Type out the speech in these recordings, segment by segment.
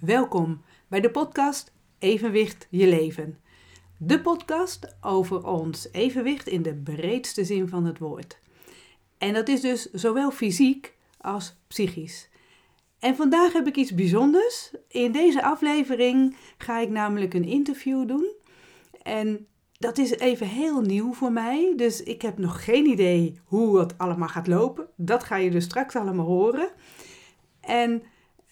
Welkom bij de podcast Evenwicht je leven. De podcast over ons evenwicht in de breedste zin van het woord. En dat is dus zowel fysiek als psychisch. En vandaag heb ik iets bijzonders. In deze aflevering ga ik namelijk een interview doen. En dat is even heel nieuw voor mij. Dus ik heb nog geen idee hoe het allemaal gaat lopen. Dat ga je dus straks allemaal horen. En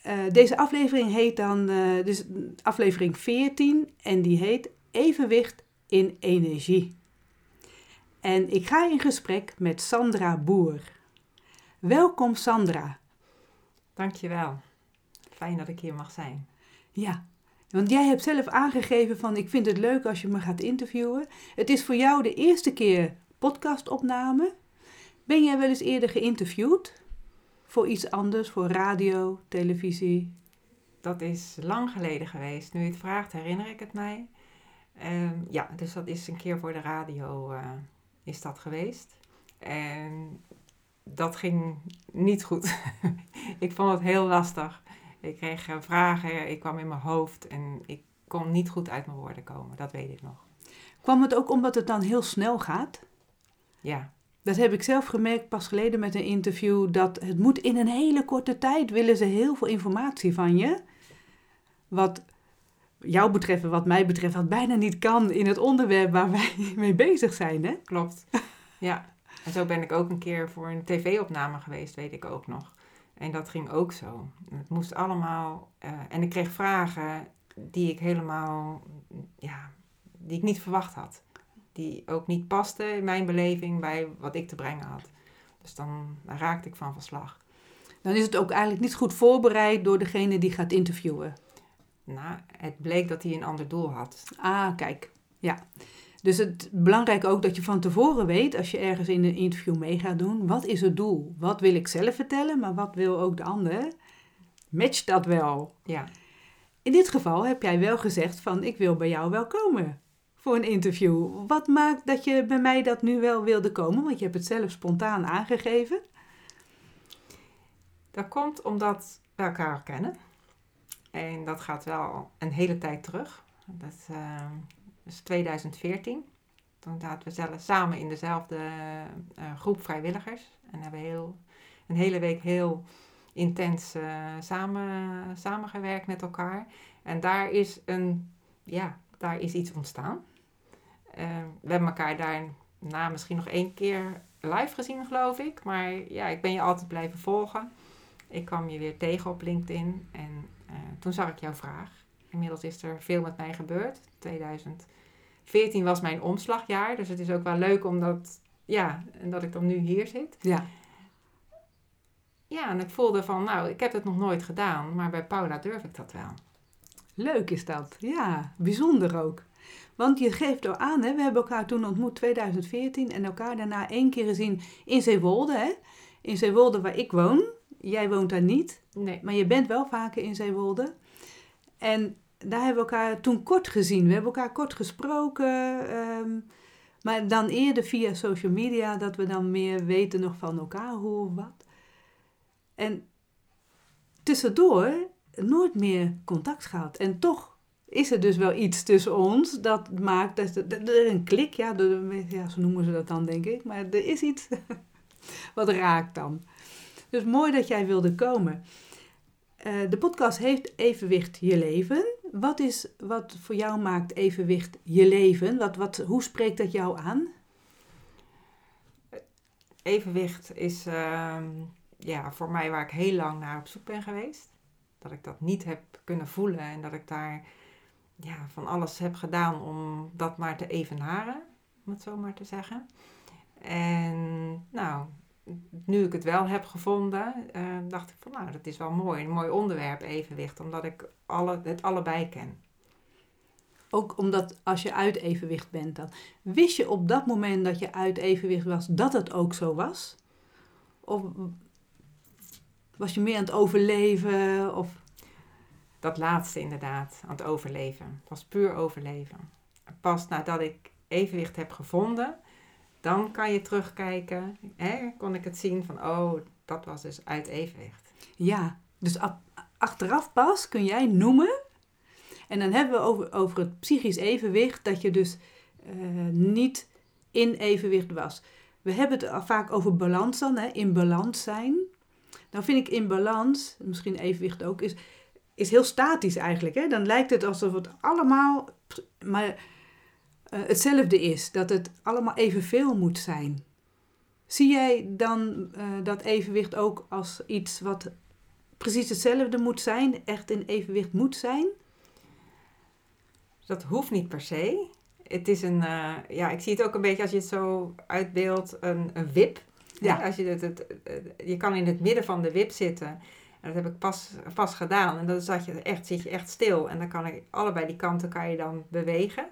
uh, deze aflevering heet dan, uh, dus aflevering 14, en die heet Evenwicht in Energie. En ik ga in gesprek met Sandra Boer. Welkom Sandra. Dankjewel. Fijn dat ik hier mag zijn. Ja, want jij hebt zelf aangegeven van ik vind het leuk als je me gaat interviewen. Het is voor jou de eerste keer podcastopname. Ben jij wel eens eerder geïnterviewd? Voor iets anders, voor radio, televisie? Dat is lang geleden geweest. Nu je het vraagt, herinner ik het mij. Um, ja, dus dat is een keer voor de radio uh, is dat geweest. En dat ging niet goed. ik vond het heel lastig. Ik kreeg uh, vragen, ik kwam in mijn hoofd en ik kon niet goed uit mijn woorden komen. Dat weet ik nog. Kwam het ook omdat het dan heel snel gaat? Ja. Dat heb ik zelf gemerkt pas geleden met een interview. Dat het moet in een hele korte tijd willen ze heel veel informatie van je. Wat jou betreft en wat mij betreft, wat bijna niet kan in het onderwerp waar wij mee bezig zijn. Hè? Klopt. Ja. En zo ben ik ook een keer voor een tv-opname geweest, weet ik ook nog. En dat ging ook zo. Het moest allemaal. Uh, en ik kreeg vragen die ik helemaal. Ja, die ik niet verwacht had die ook niet paste in mijn beleving bij wat ik te brengen had. Dus dan, raakte ik van verslag. Dan is het ook eigenlijk niet goed voorbereid door degene die gaat interviewen. Nou, het bleek dat hij een ander doel had. Ah, kijk. Ja. Dus het belangrijk ook dat je van tevoren weet, als je ergens in een interview mee gaat doen, wat is het doel? Wat wil ik zelf vertellen, maar wat wil ook de ander? Match dat wel. Ja. In dit geval heb jij wel gezegd van ik wil bij jou wel komen voor een interview. Wat maakt dat je bij mij dat nu wel wilde komen? Want je hebt het zelf spontaan aangegeven. Dat komt omdat we elkaar kennen. En dat gaat wel een hele tijd terug. Dat uh, is 2014. Toen zaten we samen in dezelfde uh, groep vrijwilligers. En hebben heel, een hele week heel intens uh, samen, samengewerkt met elkaar. En daar is, een, ja, daar is iets ontstaan. Uh, we hebben elkaar daarna misschien nog één keer live gezien, geloof ik. Maar ja, ik ben je altijd blijven volgen. Ik kwam je weer tegen op LinkedIn en uh, toen zag ik jouw vraag. Inmiddels is er veel met mij gebeurd. 2014 was mijn omslagjaar, dus het is ook wel leuk omdat, ja, en dat ik dan nu hier zit. Ja. Ja, en ik voelde van, nou, ik heb het nog nooit gedaan, maar bij Paula durf ik dat wel. Leuk is dat, ja, bijzonder ook. Want je geeft er aan, hè, we hebben elkaar toen ontmoet 2014 en elkaar daarna één keer gezien in Zeewolde. Hè? In Zeewolde waar ik woon. Jij woont daar niet, nee. maar je bent wel vaker in Zeewolde. En daar hebben we elkaar toen kort gezien. We hebben elkaar kort gesproken. Um, maar dan eerder via social media, dat we dan meer weten nog van elkaar, hoe of wat. En tussendoor nooit meer contact gehad. En toch is er dus wel iets tussen ons dat maakt dat er een klik, ja, zo noemen ze dat dan denk ik, maar er is iets wat raakt dan. Dus mooi dat jij wilde komen. Uh, de podcast heeft Evenwicht je leven. Wat is wat voor jou maakt evenwicht je leven? Wat, wat, hoe spreekt dat jou aan? Evenwicht is uh, ja, voor mij waar ik heel lang naar op zoek ben geweest. Dat ik dat niet heb kunnen voelen en dat ik daar ja, van alles heb gedaan om dat maar te evenaren, om het zo maar te zeggen. En nou, nu ik het wel heb gevonden, uh, dacht ik van nou, dat is wel mooi. Een mooi onderwerp, evenwicht, omdat ik alle, het allebei ken. Ook omdat als je uit evenwicht bent dan. Wist je op dat moment dat je uit evenwicht was, dat het ook zo was? Of was je meer aan het overleven? Of dat laatste inderdaad, aan het overleven. Het was puur overleven. Pas nadat ik evenwicht heb gevonden, dan kan je terugkijken. Hè, kon ik het zien van, oh, dat was dus uit evenwicht. Ja, dus achteraf pas kun jij noemen. En dan hebben we over, het psychisch evenwicht, dat je dus eh, niet in evenwicht was. We hebben het vaak over balans dan, hè, in balans zijn. Nou vind ik in balans, misschien evenwicht ook, is, is heel statisch eigenlijk. Hè? Dan lijkt het alsof het allemaal maar, uh, hetzelfde is. Dat het allemaal evenveel moet zijn. Zie jij dan uh, dat evenwicht ook als iets wat precies hetzelfde moet zijn, echt in evenwicht moet zijn? Dat hoeft niet per se. Het is een, uh, ja, ik zie het ook een beetje als je het zo uitbeeldt, een, een wip. Ja. Als je, het, het, je kan in het midden van de wip zitten. En dat heb ik pas, pas gedaan. En dan zat je echt, zit je echt stil. En dan kan ik allebei die kanten kan je dan bewegen.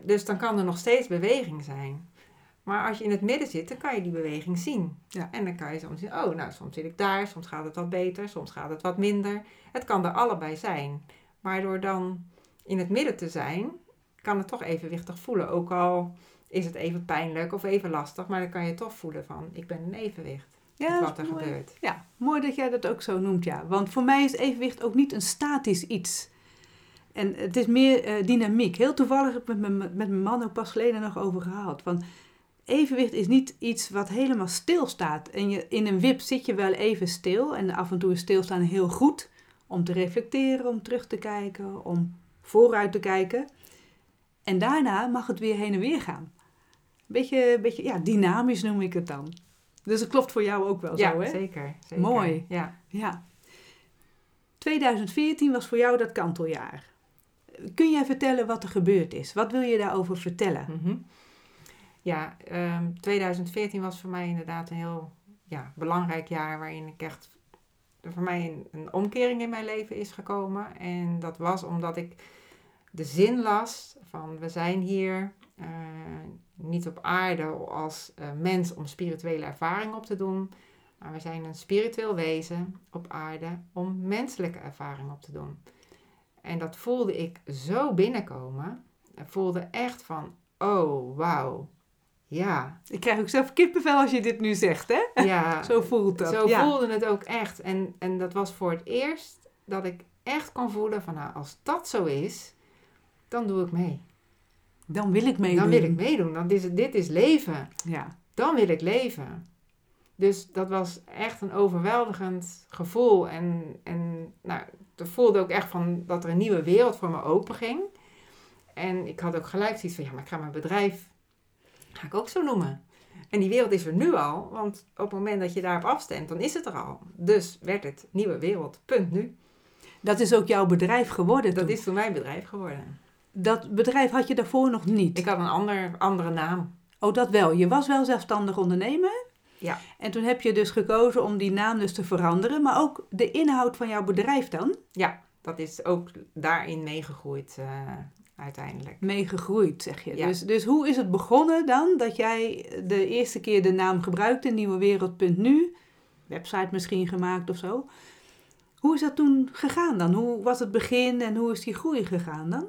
Dus dan kan er nog steeds beweging zijn. Maar als je in het midden zit, dan kan je die beweging zien. Ja. En dan kan je soms zien, oh, nou, soms zit ik daar, soms gaat het wat beter, soms gaat het wat minder. Het kan er allebei zijn. Maar door dan in het midden te zijn, kan het toch evenwichtig voelen. Ook al is het even pijnlijk of even lastig, maar dan kan je toch voelen van, ik ben in evenwicht. Ja, wat er mooi. gebeurt. Ja, mooi dat jij dat ook zo noemt, ja. Want voor mij is evenwicht ook niet een statisch iets. En het is meer uh, dynamiek. Heel toevallig heb ik met mijn man ook pas geleden nog over gehad. Van, evenwicht is niet iets wat helemaal stil staat. En je, in een wip zit je wel even stil. En af en toe is stilstaan heel goed. Om te reflecteren, om terug te kijken, om vooruit te kijken. En daarna mag het weer heen en weer gaan. Beetje, beetje ja, dynamisch noem ik het dan. Dus het klopt voor jou ook wel ja, zo, hè? Zeker, zeker. Mooi. Ja. ja. 2014 was voor jou dat kanteljaar. Kun jij vertellen wat er gebeurd is? Wat wil je daarover vertellen? Mm -hmm. Ja, um, 2014 was voor mij inderdaad een heel ja, belangrijk jaar waarin ik echt voor mij een, een, omkering in mijn leven is gekomen. En dat was omdat ik de zin las van we zijn hier uh, niet op aarde als uh, mens om spirituele ervaring op te doen, maar we zijn een spiritueel wezen op aarde om menselijke ervaring op te doen. En dat voelde ik zo binnenkomen. Ik voelde echt van, oh wauw, ja. Ik krijg ook zelf kippenvel als je dit nu zegt, hè? Ja. zo voelt dat. Zo ja. voelde het ook echt. En, en dat was voor het eerst dat ik echt kon voelen van, nou, als dat zo is, dan doe ik mee. Dan wil ik meedoen. Dan wil ik meedoen. Dan is het, dit is leven. Ja. Dan wil ik leven. Dus dat was echt een overweldigend gevoel. En, en nou, ik voelde ook echt van dat er een nieuwe wereld voor me open ging. En ik had ook gelijk zoiets van, ja, maar ik ga mijn bedrijf, ga ik ook zo noemen. En die wereld is er nu al, want op het moment dat je daarop afstemt, dan is het er al. Dus werd het nieuwe wereld, punt nu. Dat is ook jouw bedrijf geworden Dat toen. is toen mijn bedrijf geworden. Dat bedrijf had je daarvoor nog niet? Ik had een ander, andere naam. Oh, dat wel. Je was wel zelfstandig ondernemer? Ja. En toen heb je dus gekozen om die naam dus te veranderen, maar ook de inhoud van jouw bedrijf dan? Ja, dat is ook daarin meegegroeid uh, uiteindelijk. Meegegroeid, zeg je. Ja. Dus, dus hoe is het begonnen dan dat jij de eerste keer de naam gebruikte, nieuwewereld.nu, website misschien gemaakt of zo? Hoe is dat toen gegaan dan? Hoe was het begin en hoe is die groei gegaan dan?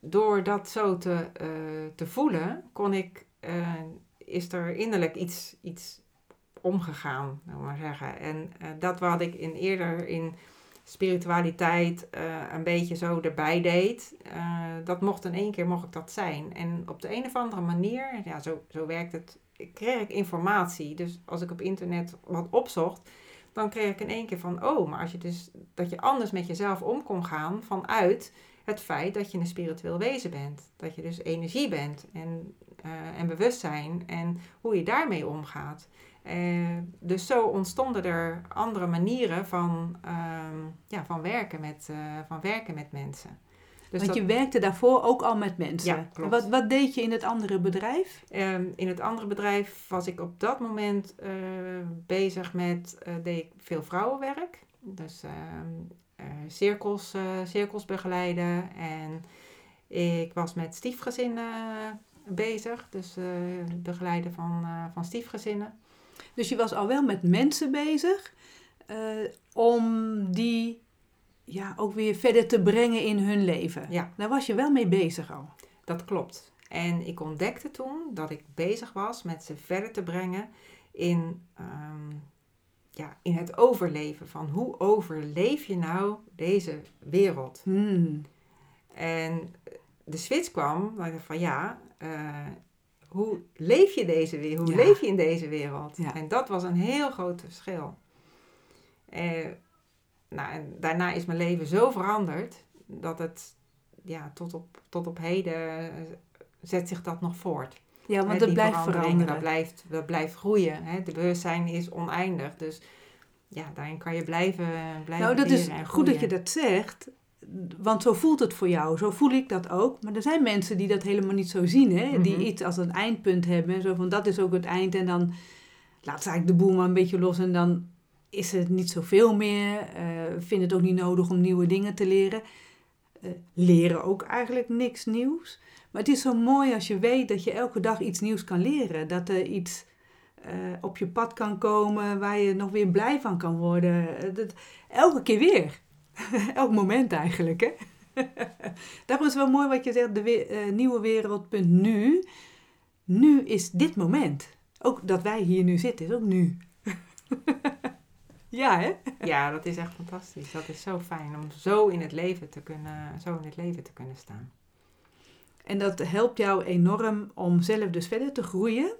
Door dat zo te, uh, te voelen, kon ik, uh, is er innerlijk iets, iets omgegaan, maar zeggen. En uh, dat wat ik in eerder in spiritualiteit een beetje zo erbij deed, dat mocht in één keer mocht ik dat zijn. En op de een of andere manier, ja, zo, zo werkt het, kreeg ik informatie. Dus als ik op internet wat opzocht, dan kreeg ik in één keer van, oh, maar als je dus dat je anders met jezelf om kon gaan vanuit het feit dat je een spiritueel wezen bent. Dat je dus energie bent en, uh, en bewustzijn en hoe je daarmee omgaat. Uh, dus zo ontstonden er andere manieren van, uh, ja, van, werken, met, uh, van werken met mensen. Dus Want dat, je werkte daarvoor ook al met mensen. Ja, klopt. Wat, wat deed je in het andere bedrijf? Um, in het andere bedrijf was ik op dat moment bezig met, deed ik veel vrouwenwerk. Dus uh, cirkels, cirkels begeleiden. En ik was met stiefgezinnen bezig. Dus begeleiden van, van stiefgezinnen. Dus je was al wel met mensen bezig om die ja, ook weer verder te brengen in hun leven. Ja. Daar was je wel mee bezig al. Dat klopt. En ik ontdekte toen dat ik bezig was met ze verder te brengen in, um, ja, in het overleven. Van hoe overleef je nou deze wereld? Hmm. En de switch kwam, van ja, eh, hoe leef je deze wereld? Hoe Ja. leef je in deze wereld? Ja. En dat was een heel groot verschil. Eh, nou, en daarna is mijn leven zo veranderd dat het ja, tot, op, tot op heden eh, zet zich dat nog voort. Ja, want Hè, het blijft veranderen. Dat blijft, dat blijft groeien. Hè? De bewustzijn is oneindig. Dus ja, daarin kan je blijven, blijven Nou, dat is goed dat je dat zegt. Want zo voelt het voor jou. Zo voel ik dat ook. Maar er zijn mensen die dat helemaal niet zo zien. Hè? Die Mhm. iets als een eindpunt hebben. Zo van, dat is ook het eind. En dan laat ze eigenlijk de boel maar een beetje los. En dan is het niet zoveel meer. eh vind het ook niet nodig om nieuwe dingen te leren. Eh, leren ook eigenlijk niks nieuws. Maar het is zo mooi als je weet dat je elke dag iets nieuws kan leren. Dat er iets eh, op je pad kan komen waar je nog weer blij van kan worden. Eh, dat, elke keer weer. Elk moment eigenlijk, hè? Daarom is wel mooi wat je zegt, de eh, nieuwe wereld, nu. Nu is dit moment. Ook dat wij hier nu zitten, is ook nu. ja, hè? Ja, dat is echt fantastisch. Dat is zo fijn om zo in het leven te kunnen, zo in het leven te kunnen staan. En dat helpt jou enorm om zelf dus verder te groeien.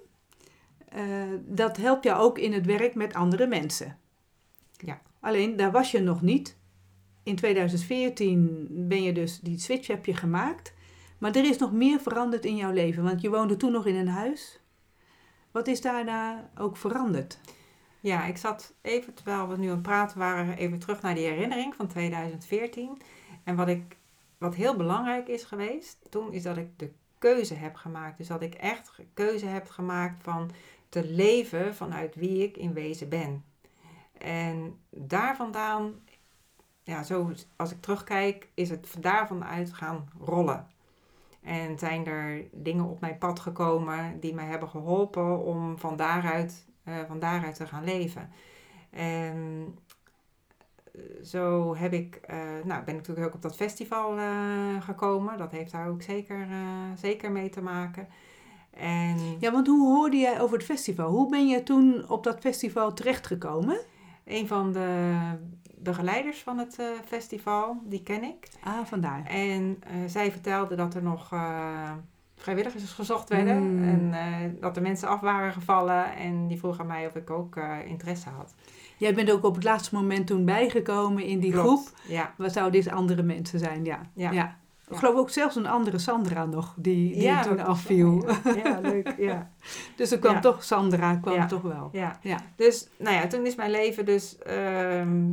Eh, dat helpt jou ook in het werk met andere mensen. Ja. Alleen, daar was je nog niet. In 2014 ben je dus, die switch heb je gemaakt. Maar er is nog meer veranderd in jouw leven. Want je woonde toen nog in een huis. Wat is daarna ook veranderd? Ja, ik zat even, terwijl we nu aan het praten waren, even terug naar die herinnering van 2014. En wat, ik, wat heel belangrijk is geweest toen, is dat ik de keuze heb gemaakt. Dus dat ik echt keuze heb gemaakt van te leven vanuit wie ik in wezen ben. En daar vandaan, ja, zo als ik terugkijk, is het daar vanuit gaan rollen. En zijn er dingen op mijn pad gekomen die mij hebben geholpen om van daaruit, eh, van daaruit te gaan leven. En zo heb ik, eh, nou, ben ik natuurlijk ook op dat festival eh, gekomen. Dat heeft daar ook zeker, eh, zeker mee te maken. En Ja, want hoe hoorde jij over het festival? Hoe ben je toen op dat festival terechtgekomen? een van de begeleiders van het festival, die ken ik. Ah, vandaar. En zij vertelde dat er nog vrijwilligers gezocht werden. Mm. En dat er mensen af waren gevallen. En die vroeg aan mij of ik ook interesse had. Jij bent ook op het laatste moment toen bijgekomen in die Klopt. groep. Ja. Wat zouden deze andere mensen zijn? Ja. Ja. Ik geloof ook zelfs een andere Sandra nog, die, die ja, toen afviel. Ja, leuk. Ja. Dus er kwam toch, Sandra kwam toch wel. ja. Ja. Dus, nou ja, toen is mijn leven dus ehm,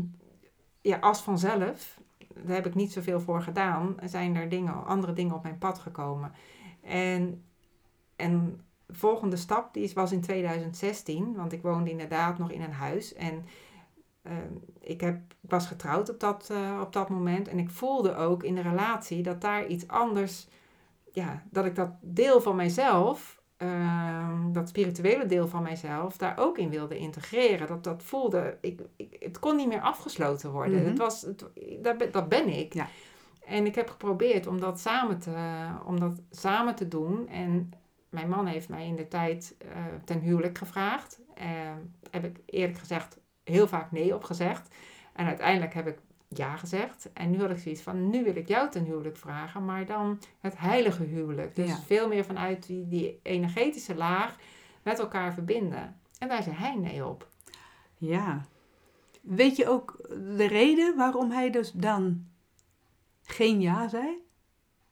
ja, als vanzelf. Daar heb ik niet zoveel voor gedaan. Er zijn er dingen, andere dingen op mijn pad gekomen. En, en de volgende stap die was in 2016. Want ik woonde inderdaad nog in een huis. En ehm, ik, heb, ik was getrouwd op dat, eh, op dat moment. En ik voelde ook in de relatie dat daar iets anders... Ja, dat ik dat deel van mijzelf ehm, dat spirituele deel van mijzelf daar ook in wilde integreren. Dat, dat voelde, ik, ik, het kon niet meer afgesloten worden. Mhm. het was, het, dat, ben, dat ben ik. Ja. En ik heb geprobeerd om dat, samen te, om dat samen te doen. En mijn man heeft mij in de tijd eh, ten huwelijk gevraagd. Eh, heb ik eerlijk gezegd heel vaak nee op gezegd. En uiteindelijk heb ik ja gezegd. En nu had ik zoiets van, nu wil ik jou ten huwelijk vragen, maar dan het heilige huwelijk. Dus Ja. veel meer vanuit die, die energetische laag met elkaar verbinden. En daar zei hij nee op. Ja. Weet je ook de reden waarom hij dus dan geen ja zei?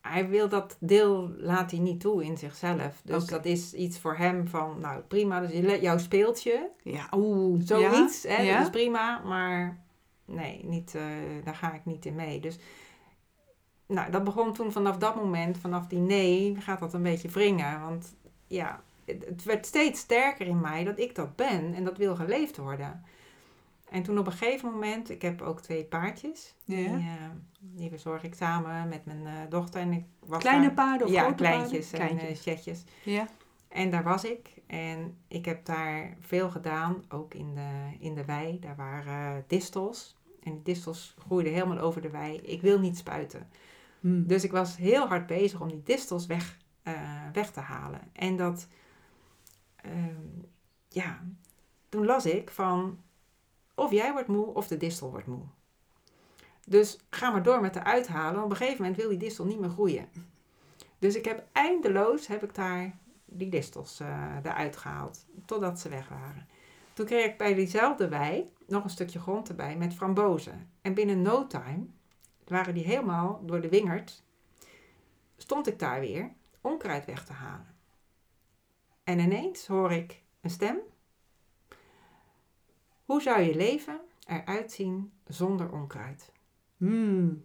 Hij wil dat deel, laat hij niet toe in zichzelf. Dus dat is iets voor hem van, nou prima, dus je- jouw speeltje, Ja, oeh. zoiets, ja? hè, Ja? dat is prima, maar nee, niet, eh, daar ga ik niet in mee. Dus nou, dat begon toen vanaf dat moment, vanaf die nee, gaat dat een beetje wringen. Want ja, het, het werd steeds sterker in mij dat ik dat ben en dat wil geleefd worden. En toen op een gegeven moment, ik heb ook twee paardjes. Ja. Die, eh, die verzorg ik samen met mijn eh, dochter. En ik was Kleine daar- paarden of ja, grote kleintjes paarden? en Kleintjes. eh, chatjes. Ja. En daar was ik. En ik heb daar veel gedaan, ook in de, in de wei. Daar waren distels. En die distels groeiden helemaal over de wei. Ik wil niet spuiten. Hm. Dus ik was heel hard bezig om die distels weg, weg te halen. En dat, ehm, ja, toen las ik van of jij wordt moe of de distel wordt moe. Dus ga maar door met de uithalen. Op een gegeven moment wil die distel niet meer groeien. Dus ik heb eindeloos heb ik daar die distels uh, eruit gehaald. Totdat ze weg waren. Toen kreeg ik bij diezelfde wei nog een stukje grond erbij met frambozen. En binnen no time waren die helemaal door de wingerd. Stond ik daar weer onkruid weg te halen. En ineens hoor ik een stem. Hoe zou je leven eruit zien zonder onkruid? Hmm.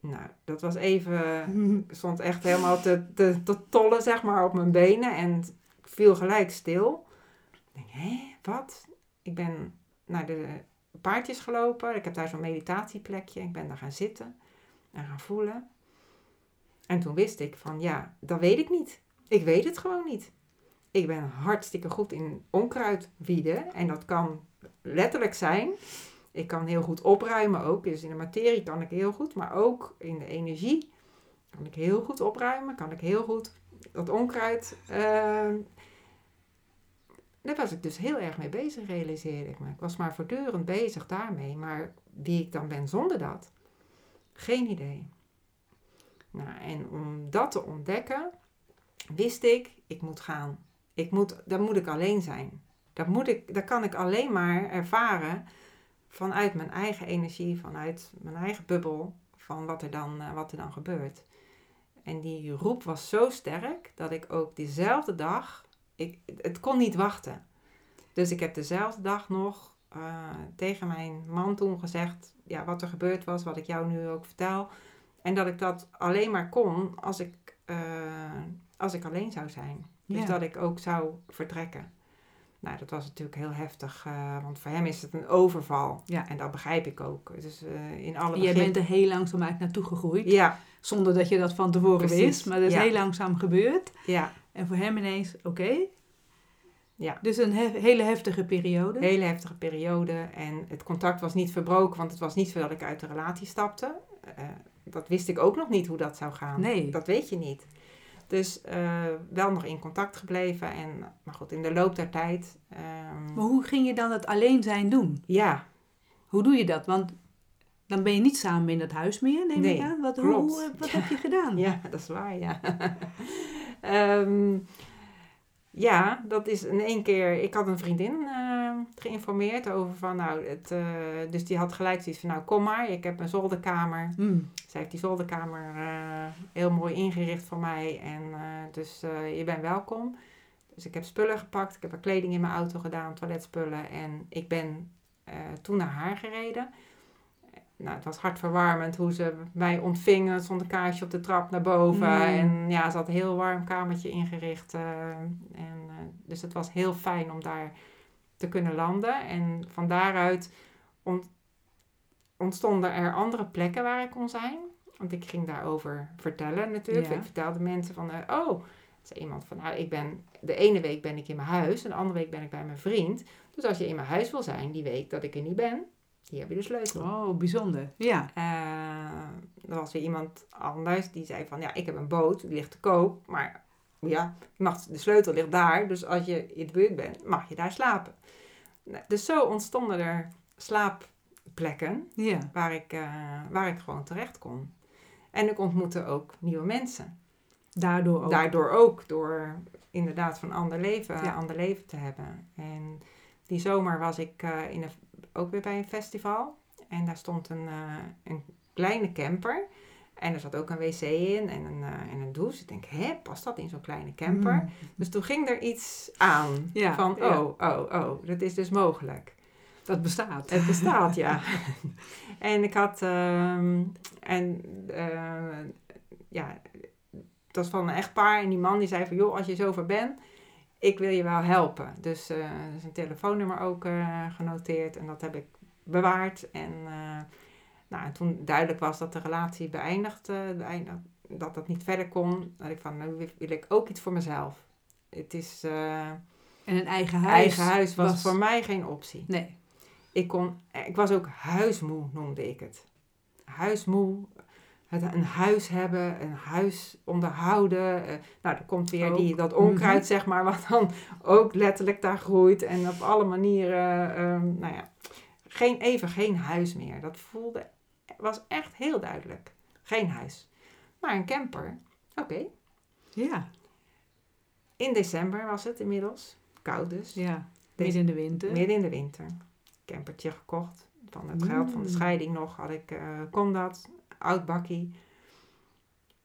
Nou, dat was even. Ik stond echt helemaal te, te, te tollen, zeg maar, op mijn benen. En viel gelijk stil. Ik denk, hé, wat? Ik ben naar de paardjes gelopen. Ik heb daar zo'n meditatieplekje. Ik ben daar gaan zitten en gaan voelen. En toen wist ik van, ja, dat weet ik niet. Ik weet het gewoon niet. Ik ben hartstikke goed in onkruid wieden. En dat kan letterlijk zijn ik kan heel goed opruimen ook. Dus in de materie kan ik heel goed, maar ook in de energie kan ik heel goed opruimen. Kan ik heel goed dat onkruid. Uh, daar was ik dus heel erg mee bezig, realiseerde ik me. Ik was maar voortdurend bezig daarmee. Maar wie ik dan ben zonder dat, geen idee. Nou, en om dat te ontdekken, wist ik, ik moet gaan. Ik moet, daar moet ik alleen zijn. Dat, moet ik, dat kan ik alleen maar ervaren vanuit mijn eigen energie, vanuit mijn eigen bubbel, van wat er dan, uh, wat er dan gebeurt. En die roep was zo sterk dat ik ook diezelfde dag, ik, het kon niet wachten. Dus ik heb dezelfde dag nog uh, tegen mijn man toen gezegd, ja, wat er gebeurd was, wat ik jou nu ook vertel. En dat ik dat alleen maar kon als ik, uh, als ik alleen zou zijn. Dus ja. dat ik ook zou vertrekken. Nou, dat was natuurlijk heel heftig, uh, want voor hem is het een overval. Ja. En dat begrijp ik ook. Dus uh, in alle Jij bent er heel langzaam uit naartoe gegroeid. Ja. Zonder dat je dat van tevoren Precies. wist. Maar dat is ja. heel langzaam gebeurd. Ja. En voor hem ineens, oké. Okay. Ja. Dus een hef hele heftige periode. Hele heftige periode. En het contact was niet verbroken, want het was niet zo dat ik uit de relatie stapte. Uh, dat wist ik ook nog niet hoe dat zou gaan. Nee. Dat weet je niet. Dus uh, wel nog in contact gebleven. En, maar goed, in de loop der tijd. Um... Maar hoe ging je dan het alleen zijn doen? Ja. Hoe doe je dat? Want dan ben je niet samen in het huis meer, neem nee, ik aan. Wat, klopt. hoe, wat heb je gedaan? Ja, dat is waar, ja. um, ja, dat is in één keer. Ik had een vriendin uh, geïnformeerd over van, nou, het, uh, dus die had gelijk zoiets van, nou, kom maar, ik heb een zolderkamer. Mm. Zij heeft die zolderkamer uh, heel mooi ingericht voor mij en dus je bent welkom. Dus ik heb spullen gepakt, ik heb haar kleding in mijn auto gedaan, toiletspullen en ik ben toen naar haar gereden. Nou, het was hartverwarmend hoe ze mij ontvingen. Er stond een kaarsje op de trap naar boven. Mm. En ja, ze had een heel warm kamertje ingericht. En, dus het was heel fijn om daar te kunnen landen. En van daaruit ont ontstonden er andere plekken waar ik kon zijn. Want ik ging daarover vertellen natuurlijk. Ja. Ik vertelde mensen van, uh, oh, zei iemand van, nou, ik ben, de ene week ben ik in mijn huis. En de andere week ben ik bij mijn vriend. Dus als je in mijn huis wil zijn, die week dat ik er niet ben, hier heb je de sleutel. Oh, bijzonder. Ja. Uh, er was weer iemand anders die zei van, ja, ik heb een boot, die ligt te koop. Maar ja, mag, de sleutel ligt daar. Dus als je in de buurt bent, mag je daar slapen. Dus zo ontstonden er slaapplekken ja. waar, ik, uh, waar ik gewoon terecht kon. En ik ontmoette ook nieuwe mensen. Daardoor ook. Daardoor ook, door inderdaad van ander leven, Ja. ander leven te hebben. En die zomer was ik uh, in een, ook weer bij een festival. En daar stond een, uh, een kleine camper. En er zat ook een wc in en een, uh, en een douche. Ik denk, hè, past dat in zo'n kleine camper? Mm. Dus toen ging er iets aan. Ja, van, ja. oh, oh, oh, dat is dus mogelijk. Dat bestaat. Het bestaat, ja. en ik had... Um, en uh, ja, het was van een echtpaar. En die man die zei van, joh, als je zover bent ik wil je wel helpen. Dus uh, er is een telefoonnummer ook genoteerd en dat heb ik bewaard. En nou, toen duidelijk was dat de relatie beëindigd, beëindigd dat dat niet verder kon, dat ik van, nu wil ik ook iets voor mezelf. Het is... en een eigen huis? Eigen huis was, was, voor mij geen optie. Nee. Ik, kon, ik was ook huismoe, noemde ik het. Huismoe, het, een huis hebben, een huis onderhouden. Uh, nou, er komt weer die, dat onkruid, -hmm. zeg maar, wat dan ook letterlijk daar groeit. En op alle manieren, um, nou ja, geen, even geen huis meer. Dat voelde, was echt heel duidelijk. Geen huis. Maar een camper, oké. Ja, In december was het inmiddels. Koud dus. ja. Midden in de winter. Midden in de winter. Campertje gekocht. Van het geld van de Mm. scheiding nog had ik, eh kon dat. Oud bakkie.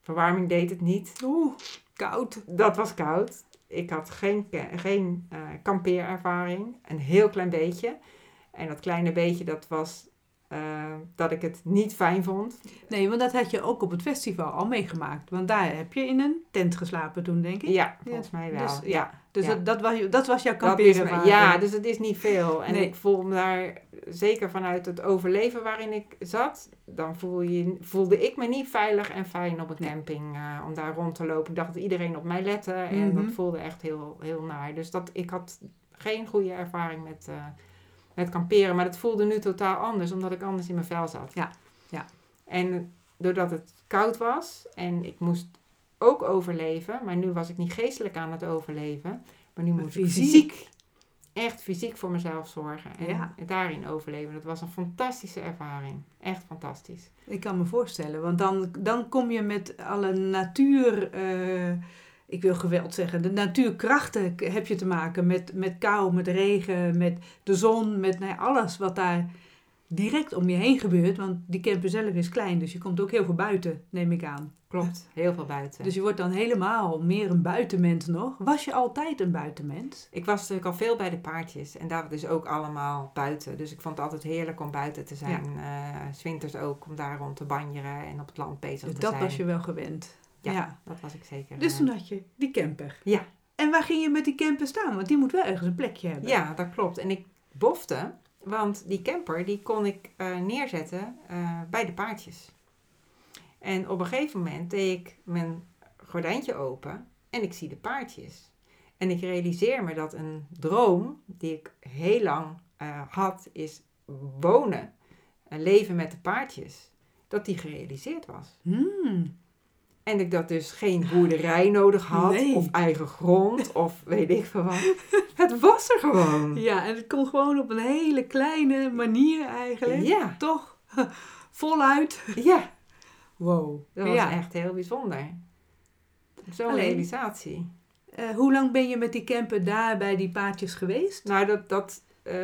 Verwarming deed het niet. Oeh, koud. Dat was koud. Ik had geen, geen eh, kampeerervaring. Een heel klein beetje. En dat kleine beetje, dat was eh, dat ik het niet fijn vond. Nee, want dat had je ook op het festival al meegemaakt. Want daar heb je in een tent geslapen toen, denk ik. Ja, volgens mij wel. Dus, ja. ja. Dus Ja. Dat, dat, was, dat was jouw Dat is, ja, dus het is niet veel. En Nee. ik voel me daar, zeker vanuit het overleven waarin ik zat, dan voel je, voelde ik me niet veilig en fijn op een camping eh, om daar rond te lopen. Ik dacht dat iedereen op mij lette en Mhm. dat voelde echt heel, heel naar. Dus dat, ik had geen goede ervaring met, eh, met kamperen, maar dat voelde nu totaal anders, omdat ik anders in mijn vel zat. Ja, ja. En doordat het koud was en ik moest ook overleven, maar nu was ik niet geestelijk aan het overleven, maar nu moest ik fysiek. fysiek, echt fysiek voor mezelf zorgen en Ja. daarin overleven. Dat was een fantastische ervaring, echt fantastisch. Ik kan me voorstellen, want dan, dan kom je met alle natuur, eh, ik wil geweld zeggen, de natuurkrachten heb je te maken met, met kou, met regen, met de zon, met nou ja, alles wat daar direct om je heen gebeurt. Want die camper zelf is klein, dus je komt ook heel veel buiten, neem ik aan. Klopt, heel veel buiten. Dus je wordt dan helemaal meer een buitenmens nog. Was je altijd een buitenmens? ik was natuurlijk al veel bij de paardjes en daar dus ook allemaal buiten. Dus ik vond het altijd heerlijk om buiten te zijn. Eh, 's winters ook om daar rond te banjeren en op het land bezig Dus te dat zijn. was je wel gewend. Ja. ja. Dat was ik zeker. Dus toen had je die camper. Ja. En waar ging je met die camper staan? Want die moet wel ergens een plekje hebben. Ja, dat klopt. En ik bofte, want die camper die kon ik eh, neerzetten eh, bij de paardjes. En op een gegeven moment deed ik mijn gordijntje open en ik zie de paardjes. En ik realiseer me dat een droom die ik heel lang eh, had, is wonen, een leven met de paardjes, dat die gerealiseerd was. Hmm. En ik dat dus geen boerderij nodig had, Nee. of eigen grond, of weet ik veel wat. Het was er gewoon. Ja, en het kon gewoon op een hele kleine manier eigenlijk. Ja, Toch? Voluit. ja, Wow. dat was ja. echt heel bijzonder. Zo'n realisatie. Eh, hoe lang ben je met die camper daar bij die paardjes geweest? Nou, dat, dat, eh,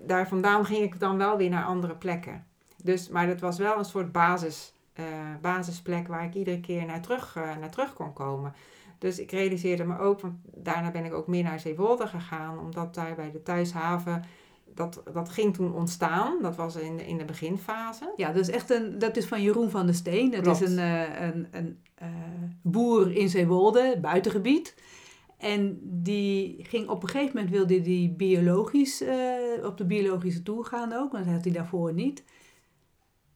daar vandaan ging ik dan wel weer naar andere plekken. Dus, maar dat was wel een soort basis, eh, basisplek waar ik iedere keer naar terug, eh, naar terug kon komen. Dus ik realiseerde me ook, want daarna ben ik ook meer naar Zeewolde gegaan, omdat daar bij de thuishaven, dat, dat ging toen ontstaan. Dat was in de, in de beginfase. Ja, dat is echt een, dat is van Jeroen van der Steen. Dat Klopt. is een, eh, een, een eh, boer in Zeewolde, buitengebied. En die ging op een gegeven moment wilde die biologisch, op de biologische toer gaan ook, want dat had hij daarvoor niet.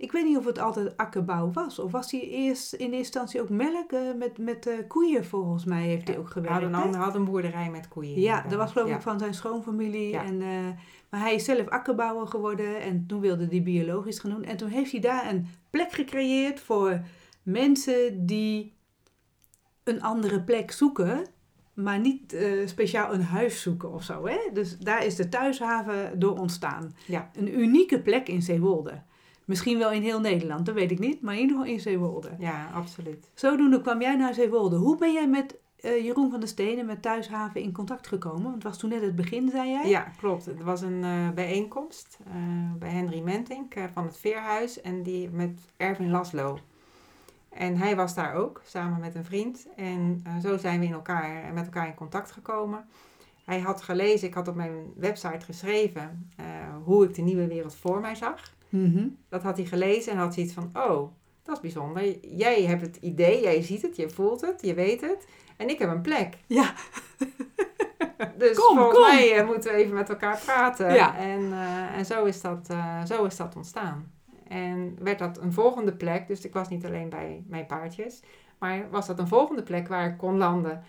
Ik weet niet of het altijd akkerbouw was. Of was hij eerst in eerste instantie ook melk eh, met, met eh, koeien volgens mij heeft hij ook Hij gewerkt. had een, hè? ander- had een boerderij met koeien. Ja, dat was geloof Ja. ik van zijn schoonfamilie. Ja. En, eh, maar hij is zelf akkerbouwer geworden en toen wilde hij biologisch gaan doen. En toen heeft hij daar een plek gecreëerd voor mensen die een andere plek zoeken, maar niet eh, speciaal een huis zoeken of zo. Hè? Dus daar is de thuishaven door ontstaan. Ja. Een unieke plek in Zeewolde. Misschien wel in heel Nederland, dat weet ik niet, maar in ieder geval in Zeewolde. Ja, absoluut. Zodoende kwam jij naar Zeewolde. Hoe ben jij met eh, Jeroen van der Stenen, met Thuishaven, in contact gekomen? Want het was toen net het begin, zei jij? Ja, klopt. Het was een eh, bijeenkomst eh, bij Henry Mentink van het Veerhuis en die met Erwin Laslo. En hij was daar ook, samen met een vriend. En zo zijn we in elkaar, met elkaar in contact gekomen. Hij had gelezen, ik had op mijn website geschreven hoe ik de nieuwe wereld voor mij zag. Mhm. Dat had hij gelezen en had zoiets van, oh, dat is bijzonder. Jij hebt het idee, jij ziet het, je voelt het, je weet het. En ik heb een plek. Ja. Dus Kom, volgens kom. mij eh, moeten we even met elkaar praten. Ja. En, eh, en zo, is dat, eh, zo is dat ontstaan. En werd dat een volgende plek, dus ik was niet alleen bij mijn paardjes, maar was dat een volgende plek waar ik kon landen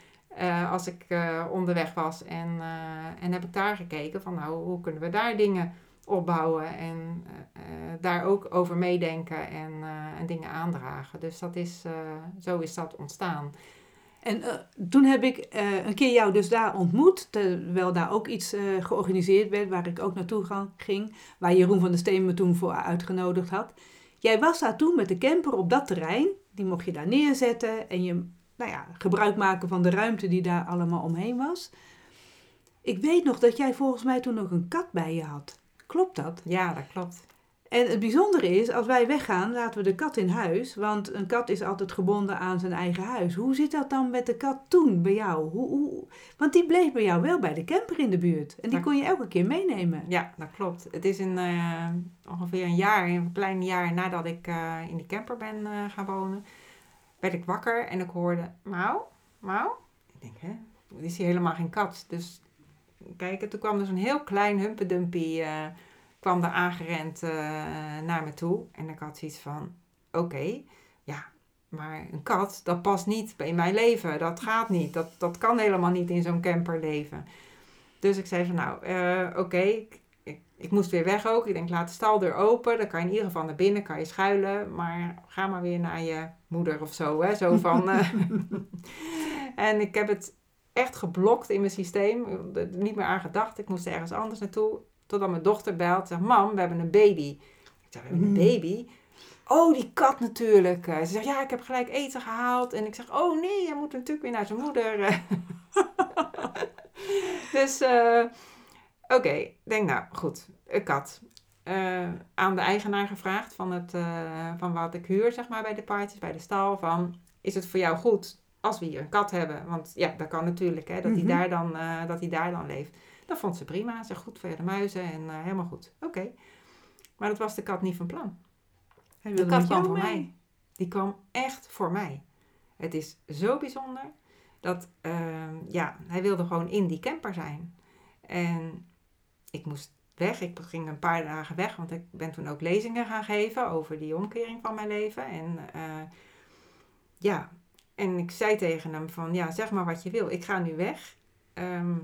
als ik onderweg was. En, en heb ik daar gekeken van, nou, hoe kunnen we daar dingen opbouwen en eh, eh, daar ook over meedenken en, eh, en dingen aandragen. Dus dat is, zo is dat ontstaan. En toen heb ik een keer jou dus daar ontmoet, terwijl daar ook iets georganiseerd werd, waar ik ook naartoe ging, waar Jeroen van der Steen me toen voor uitgenodigd had. Jij was daar toen met de camper op dat terrein, die mocht je daar neerzetten en je nou ja, gebruik maken van de ruimte die daar allemaal omheen was. Ik weet nog dat jij volgens mij toen nog een kat bij je had. Klopt dat? Ja, dat klopt. En het bijzondere is, als wij weggaan, laten we de kat in huis. Want een kat is altijd gebonden aan zijn eigen huis. Hoe zit dat dan met de kat toen bij jou? Hoe, hoe, want die bleef bij jou wel bij de camper in de buurt. En die kon je elke keer meenemen. Ja, dat klopt. Het is een, eh, ongeveer een jaar, een klein jaar nadat ik eh, in die camper ben eh, gaan wonen, werd ik wakker en ik hoorde Mauw, Mauw. Ik denk, hè, is hier helemaal geen kat. Dus kijk, en toen kwam er zo'n heel klein humpedumpie, eh kwam er aangerend eh, naar me toe. En ik had zoiets van, oké, ja, maar een kat, dat past niet in mijn leven. Dat gaat niet. Dat, dat kan helemaal niet in zo'n camper leven. Dus ik zei van, nou, eh, oké, ik, ik, ik moest weer weg ook. Ik denk, laat de staldeur open. Dan kan je in ieder geval naar binnen, kan je schuilen. Maar ga maar weer naar je moeder of zo, hè. Zo van... en ik heb het echt geblokt in mijn systeem. Niet meer aan gedacht. Ik moest ergens anders naartoe. Totdat mijn dochter belt. Zegt, mam, we hebben een baby. Ik zeg, we hebben een Mm. baby? Oh, die kat natuurlijk. Eh, Ze zegt, ja, ik heb gelijk eten gehaald. En ik zeg, oh nee, hij moet natuurlijk weer naar zijn moeder. dus, eh, oké. Ik denk, nou, goed. Een kat. Eh, aan de eigenaar gevraagd van, het, van wat ik huur, zeg maar, bij de parties, bij de stal. Van, is het voor jou goed als we hier een kat hebben? Want ja, dat kan natuurlijk, hè, dat hij Mhm. daar, dan, eh, dat hij daar dan leeft. Dat vond ze prima. Ze goed voor de muizen en eh, helemaal goed. Oké. Maar dat was de kat niet van plan. Hij De wilde kat kwam voor mee. mij. Die kwam echt voor mij. Het is zo bijzonder dat, ehm, ja, hij wilde gewoon in die camper zijn. En ik moest weg. Ik ging een paar dagen weg, want ik ben toen ook lezingen gaan geven over die omkering van mijn leven. En eh, ja, en ik zei tegen hem van, ja, zeg maar wat je wil. Ik ga nu weg. Ehm,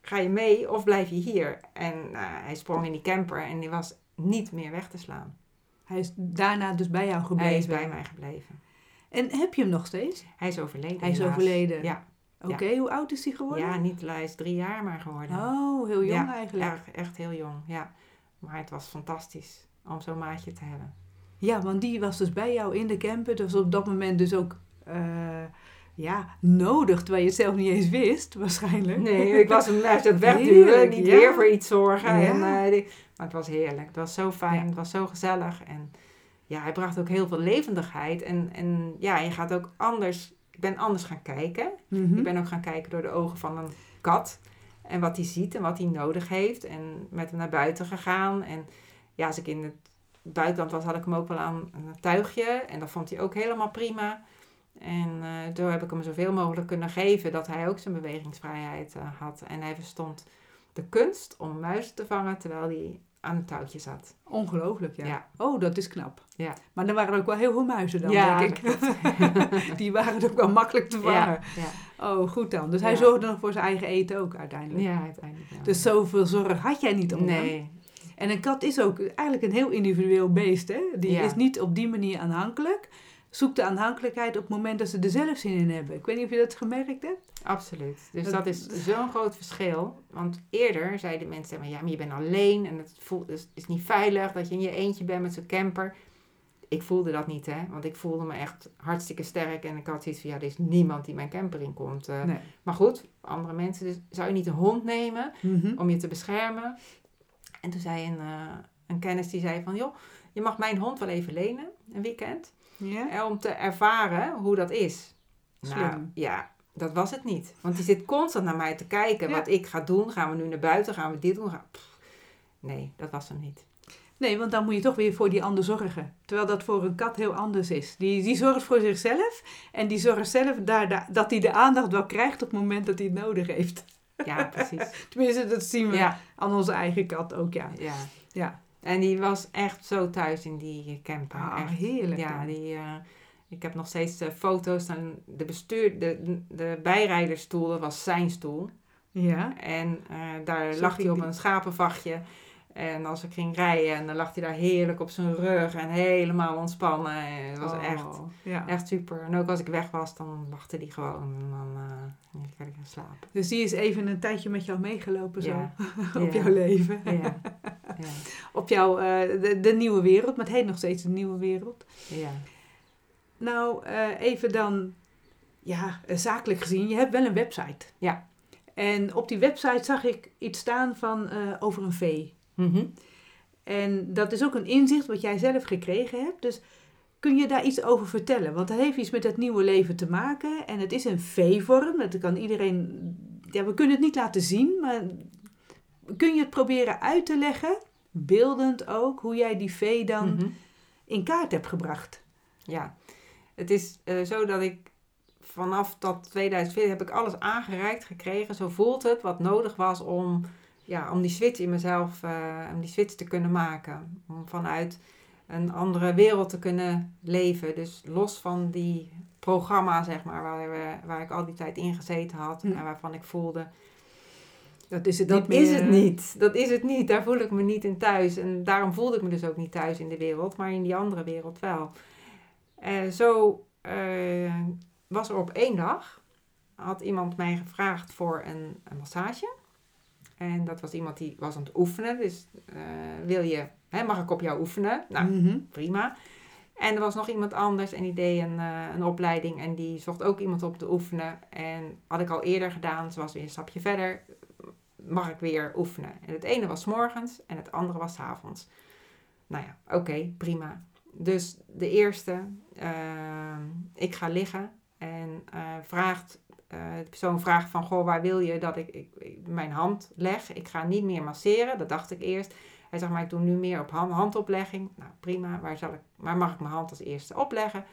ga je mee of blijf je hier? En eh, hij sprong in die camper en die was niet meer weg te slaan. Hij is daarna dus bij jou gebleven. Hij is bij mij gebleven. En heb je hem nog steeds? Hij is overleden. Hij is helaas. overleden. Ja, Oké, hoe oud is hij geworden? ja niet hij is drie jaar maar geworden. Oh, heel jong Ja, eigenlijk. Erg, echt heel jong, ja. Maar het was fantastisch om zo'n maatje te hebben. Ja, want die was dus bij jou in de camper. Dus op dat moment dus ook eh, ja, nodig, terwijl je het zelf niet eens wist, waarschijnlijk. Nee, ik was hem naast het wegduwen, niet ja. weer voor iets zorgen. Ja. En, eh, maar het was heerlijk. Het was zo fijn, Ja. het was zo gezellig. En ja, hij bracht ook heel veel levendigheid. En, en ja, je gaat ook anders... Ik ben anders gaan kijken. Mhm. Ik ben ook gaan kijken door de ogen van een kat. En wat hij ziet en wat hij nodig heeft. En met hem naar buiten gegaan. En ja, als ik in het buitenland was, had ik hem ook wel aan een tuigje. En dat vond hij ook helemaal prima. En eh toen heb ik hem zoveel mogelijk kunnen geven dat hij ook zijn bewegingsvrijheid eh, had. En hij verstond de kunst om muizen te vangen terwijl hij aan een touwtje zat. Ongelooflijk, ja. Ja. Oh, dat is knap. Ja. Maar er waren ook wel heel veel muizen dan, Ja, denk ik. Die waren ook wel makkelijk te vangen. Ja, ja. Oh, goed dan. Dus hij zorgde nog voor zijn eigen eten ook uiteindelijk. ja uiteindelijk wel. Dus zoveel zorg had jij niet om nee, En een kat is ook eigenlijk een heel individueel beest. Hè? Die is niet op die manier aanhankelijk. Zoekt de aanhankelijkheid op het moment dat ze er zelf zin in hebben. Ik weet niet of je dat gemerkt hebt. Absoluut. Dus Dat- dat is zo'n groot verschil. Want eerder zeiden mensen, maar ja, maar je bent alleen en het voelt, is, is niet veilig dat je in je eentje bent met zo'n camper. Ik voelde dat niet, hè. Want ik voelde me echt hartstikke sterk en ik had zoiets van, ja, er is niemand die mijn camper in komt. Eh, Nee. Maar goed, andere mensen, dus zou je niet een hond nemen Mhm. om je te beschermen? En toen zei een, eh, een kennis, die zei van, joh, je mag mijn hond wel even lenen, een weekend. Ja? Om te ervaren hoe dat is. Nou, Slim. ja, dat was het niet. Want die zit constant naar mij te kijken. Ja. Wat ik ga doen. Gaan we nu naar buiten? Gaan we dit doen? Gaan... Nee, dat was hem niet. Nee, want dan moet je toch weer voor die ander zorgen. Terwijl dat voor een kat heel anders is. Die, die zorgt voor zichzelf. En die zorgt zelf daar, daar- dat hij de aandacht wel krijgt op het moment dat hij het nodig heeft. Ja, precies. Tenminste, dat zien we Ja, aan onze eigen kat ook, ja. ja. Ja, En die was echt zo thuis in die camper. ah, echt. heerlijk. Ja, dan. die, eh, ik heb nog steeds eh, foto's van de bestuur, de, de bijrijdersstoel, dat was zijn stoel. ja. En eh, daar Zo lag hij op die. een schapenvachtje. En als ik ging rijden, en dan lag hij daar heerlijk op zijn rug en helemaal ontspannen. En het was Oh, echt, Ja. echt super. En ook als ik weg was, dan wachtte hij gewoon. En dan eh, ja, kan ik gaan slapen. Dus die is even een tijdje met jou meegelopen zo, Ja. op Ja. jouw leven. Ja. ja. Op jouw, eh, de, de nieuwe wereld, maar het heet nog steeds de nieuwe wereld. ja. Nou, eh, even dan, ja, eh, zakelijk gezien, je hebt wel een website. Ja. En op die website zag ik iets staan van eh, over een vee. Mhm. En dat is ook een inzicht wat jij zelf gekregen hebt. Dus kun je daar iets over vertellen? Want dat heeft iets met het nieuwe leven te maken. En het is een V-vorm. Dat kan iedereen. Ja, we kunnen het niet laten zien, maar kun je het proberen uit te leggen, beeldend ook, hoe jij die V dan Mhm. in kaart hebt gebracht? Ja, het is eh, zo dat ik vanaf dat 2014 heb ik alles aangereikt gekregen. Zo voelt het wat nodig was om, ja, om die switch in mezelf, eh, om die switch te kunnen maken. Om vanuit een andere wereld te kunnen leven. Dus los van die programma, zeg maar, waar, we, waar ik al die tijd in gezeten had. En waarvan ik voelde, Dat is het dat niet is het niet. Dat is het niet. Daar voel ik me niet in thuis. En daarom voelde ik me dus ook niet thuis in de wereld, maar in die andere wereld wel. Eh, zo eh, was er op één dag, had iemand mij gevraagd voor een, een massage. En dat was iemand die was aan het oefenen. Dus eh, wil je, hè, mag ik op jou oefenen? Nou, mhm. prima. En er was nog iemand anders en die deed een, eh, een opleiding en die zocht ook iemand op te oefenen. En had ik al eerder gedaan, ze was weer een stapje verder, mag ik weer oefenen. En het ene was morgens en het andere was avonds. Nou ja, oké, prima. Dus de eerste, eh, ik ga liggen en eh, vraagt, de persoon vraagt van, goh, waar wil je dat ik, ik, ik mijn hand leg? Ik ga niet meer masseren, dat dacht ik eerst. Hij zegt, maar ik doe nu meer op hand, handoplegging. Nou, prima. Waar, zal ik, waar mag ik mijn hand als eerste opleggen?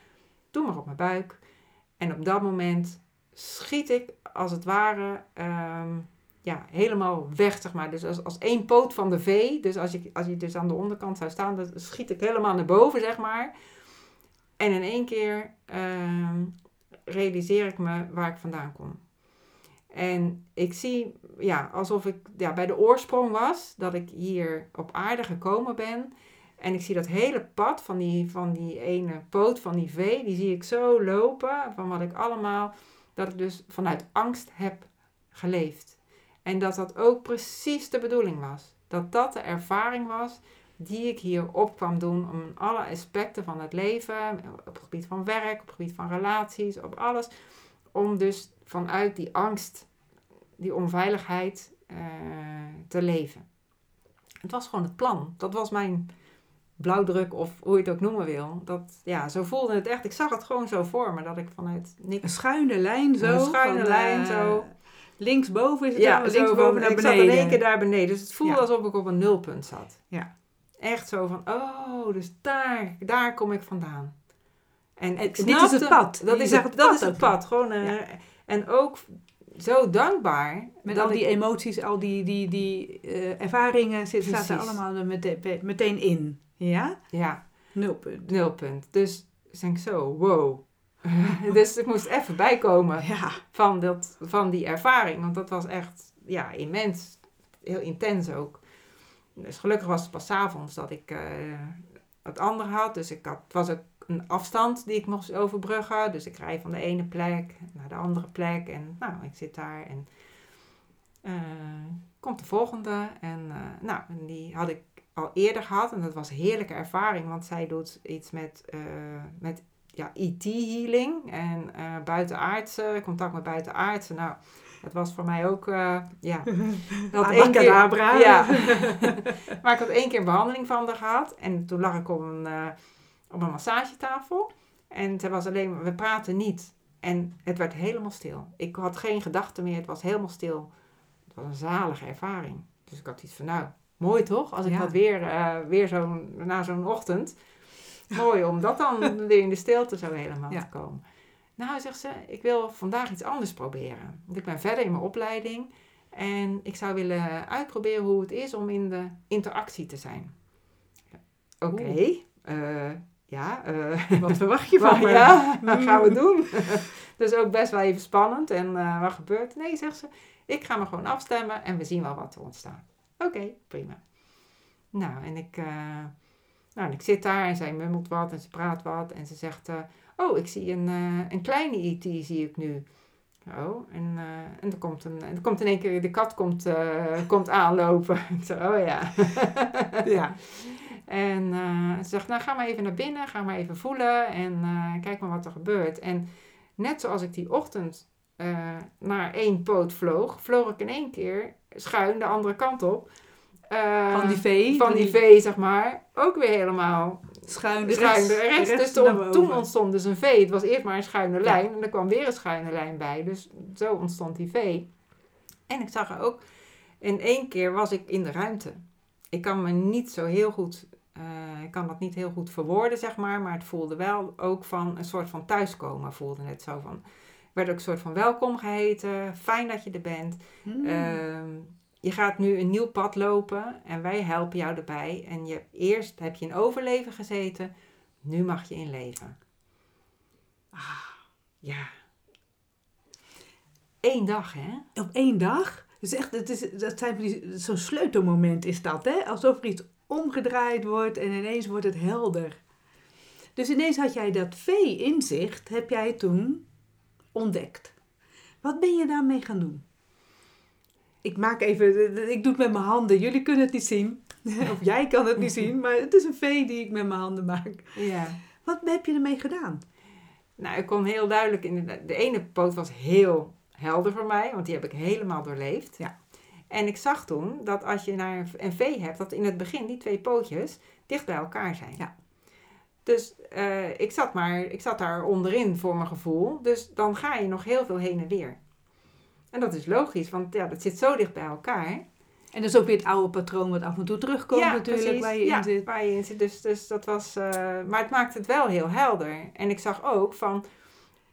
Doe maar op mijn buik. En op dat moment schiet ik, als het ware, ehm, ja, helemaal weg, zeg maar. Dus als, als één poot van de V. Dus als je, als je dus aan de onderkant zou staan, dan schiet ik helemaal naar boven, zeg maar. En in één keer ehm, realiseer ik me waar ik vandaan kom. En ik zie, ja, alsof ik ja, bij de oorsprong was, dat ik hier op aarde gekomen ben. En ik zie dat hele pad van die, van die ene poot van die vee, die zie ik zo lopen, van wat ik allemaal, dat ik dus vanuit angst heb geleefd. En dat dat ook precies de bedoeling was. Dat dat de ervaring was die ik hier op kwam doen om alle aspecten van het leven, op het gebied van werk, op het gebied van relaties, op alles, om dus vanuit die angst, die onveiligheid eh, te leven. Het was gewoon het plan. Dat was mijn blauwdruk of hoe je het ook noemen wil. Dat, ja, zo voelde het echt. Ik zag het gewoon zo voor me, dat ik vanuit Een niks... schuine lijn zo. Een schuine lijn eh, zo. Linksboven is het Ja, linksboven naar ik beneden. zat in één keer daar beneden. Dus het voelde Ja. alsof ik op een nulpunt zat. Ja. Echt zo van, oh, dus daar, daar kom ik vandaan. En, dit is het pad. Dat is het dat pad is het pad. Gewoon, eh, Ja. En ook zo dankbaar. Met al die ik- emoties, al die, die, die eh, ervaringen zit, staat er Precies. allemaal er meteen, meteen in. Ja? Ja, Nulpunt. nulpunt. Dus denk ik zo, wow. dus ik moest even bijkomen Ja. van, dat, van die ervaring. Want dat was echt ja, immens. Heel intens ook. Dus gelukkig was het pas avonds dat ik eh, het andere had. Dus ik had, het was ook een afstand die ik moest overbruggen. Dus ik rij van de ene plek naar de andere plek. En nou, ik zit daar en eh, komt de volgende. En eh, nou, die had ik al eerder gehad. En dat was een heerlijke ervaring. Want zij doet iets met, met ja, IT-healing en eh buitenaardse, contact met buitenaardse. Nou, dat was voor mij ook, eh, ja. Dat één keer-. Ja. maar ik had één keer een behandeling van haar gehad. En toen lag ik op een, eh, op een massagetafel. En ze was alleen, maar- we praten niet. En het werd helemaal stil. Ik had geen gedachten meer, het was helemaal stil. Het was een zalige ervaring. Dus ik had iets van, nou, mooi toch? Als ik Ja. dat weer, eh, weer zo'n, na zo'n ochtend. Mooi om dat dan weer in de stilte zo helemaal Ja. te komen. Nou, zegt ze, ik wil vandaag iets anders proberen. Want ik ben verder in mijn opleiding. En ik zou willen uitproberen hoe het is om in de interactie te zijn. Oké, eh, ja. eh, Wat verwacht je van me? ja, wat gaan we doen? dus ook best wel even spannend. En eh, wat gebeurt? Nee, zegt ze, ik ga me gewoon afstemmen en we zien wel wat er ontstaat. Oké, prima. Nou, en ik, nou, en ik zit daar en zij mummelt wat en ze praat wat. En ze zegt, oh, ik zie een, eh, een kleine IT, zie ik nu. Oh, en, eh, en er komt, een, en er komt in één keer, de kat komt, eh, komt aanlopen. ik zeg, oh ja. Ja. En ze zegt, nou ga maar even naar binnen, ga maar even voelen en kijk maar wat er gebeurt. En net zoals ik die ochtend naar één poot vloog, vloog ik in één keer schuin de andere kant op. Van die V. van die V, zeg maar, ook weer helemaal Schuin de schuin rest. de rest. de Dus toen, ontstond dus een V. Het was eerst maar een schuine Ja. lijn en er kwam weer een schuine lijn bij. Dus zo ontstond die V. En ik zag er ook, in één keer was ik in de ruimte. Ik kan me niet zo heel goed, eh, ik kan dat niet heel goed verwoorden, zeg maar. Maar het voelde wel ook van een soort van thuiskomen. Voelde het zo van, ik werd ook een soort van welkom geheten. Fijn dat je er bent. Ehm, je gaat nu een nieuw pad lopen en wij helpen jou erbij. En je, eerst heb je in overleven gezeten, nu mag je in leven. Ah, ja. Eén dag, hè? Op één dag? Dus echt, het is, dat zijn zo'n sleutelmoment is dat, hè? Alsof er iets omgedraaid wordt en ineens wordt het helder. Dus ineens had jij dat V-inzicht, heb jij toen ontdekt. Wat ben je daarmee gaan doen? Ik maak even, ik doe het met mijn handen. Jullie kunnen het niet zien. Of jij kan het niet zien, maar het is een V die ik met mijn handen maak. Ja. Wat heb je ermee gedaan? Nou, ik kon heel duidelijk, in de, de ene poot was heel helder voor mij, want die heb ik helemaal doorleefd. Ja. En ik zag toen dat als je naar een V hebt, dat in het begin die twee pootjes dicht bij elkaar zijn. Ja. Dus eh, ik, zat maar, ik zat daar onderin voor mijn gevoel. Dus dan ga je nog heel veel heen en weer. En dat is logisch, want ja, dat zit zo dicht bij elkaar. En dat is ook weer het oude patroon wat af en toe terugkomt natuurlijk, precies. waar je ja, in zit. Waar je in zit. Dus, dus dat was. eh, maar het maakt het wel heel helder. En ik zag ook van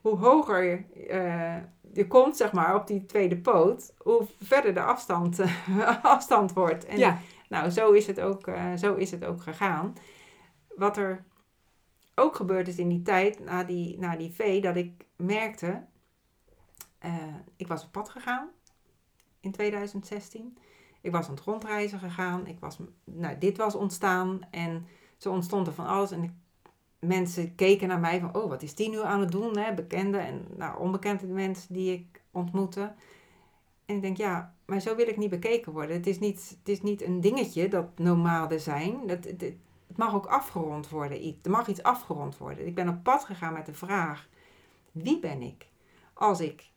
hoe hoger eh, je komt, zeg maar, op die tweede poot, hoe verder de afstand, afstand wordt. En ja, nou, zo is, het ook, eh, zo is het ook gegaan. Wat er ook gebeurd is in die tijd, na die, na die V, dat ik merkte, eh, ik was op pad gegaan in 2016. Ik was aan het rondreizen gegaan. Ik was, nou, dit was ontstaan en zo ontstond er van alles. En ik, mensen keken naar mij van, oh, wat is die nu aan het doen? Hè? Bekende en nou, onbekende mensen die ik ontmoette. En ik denk, ja, maar zo wil ik niet bekeken worden. Het is niet, het is niet een dingetje dat nomaden zijn. Dat, het, het mag ook afgerond worden. Er mag iets afgerond worden. Ik ben op pad gegaan met de vraag, wie ben ik? Als ik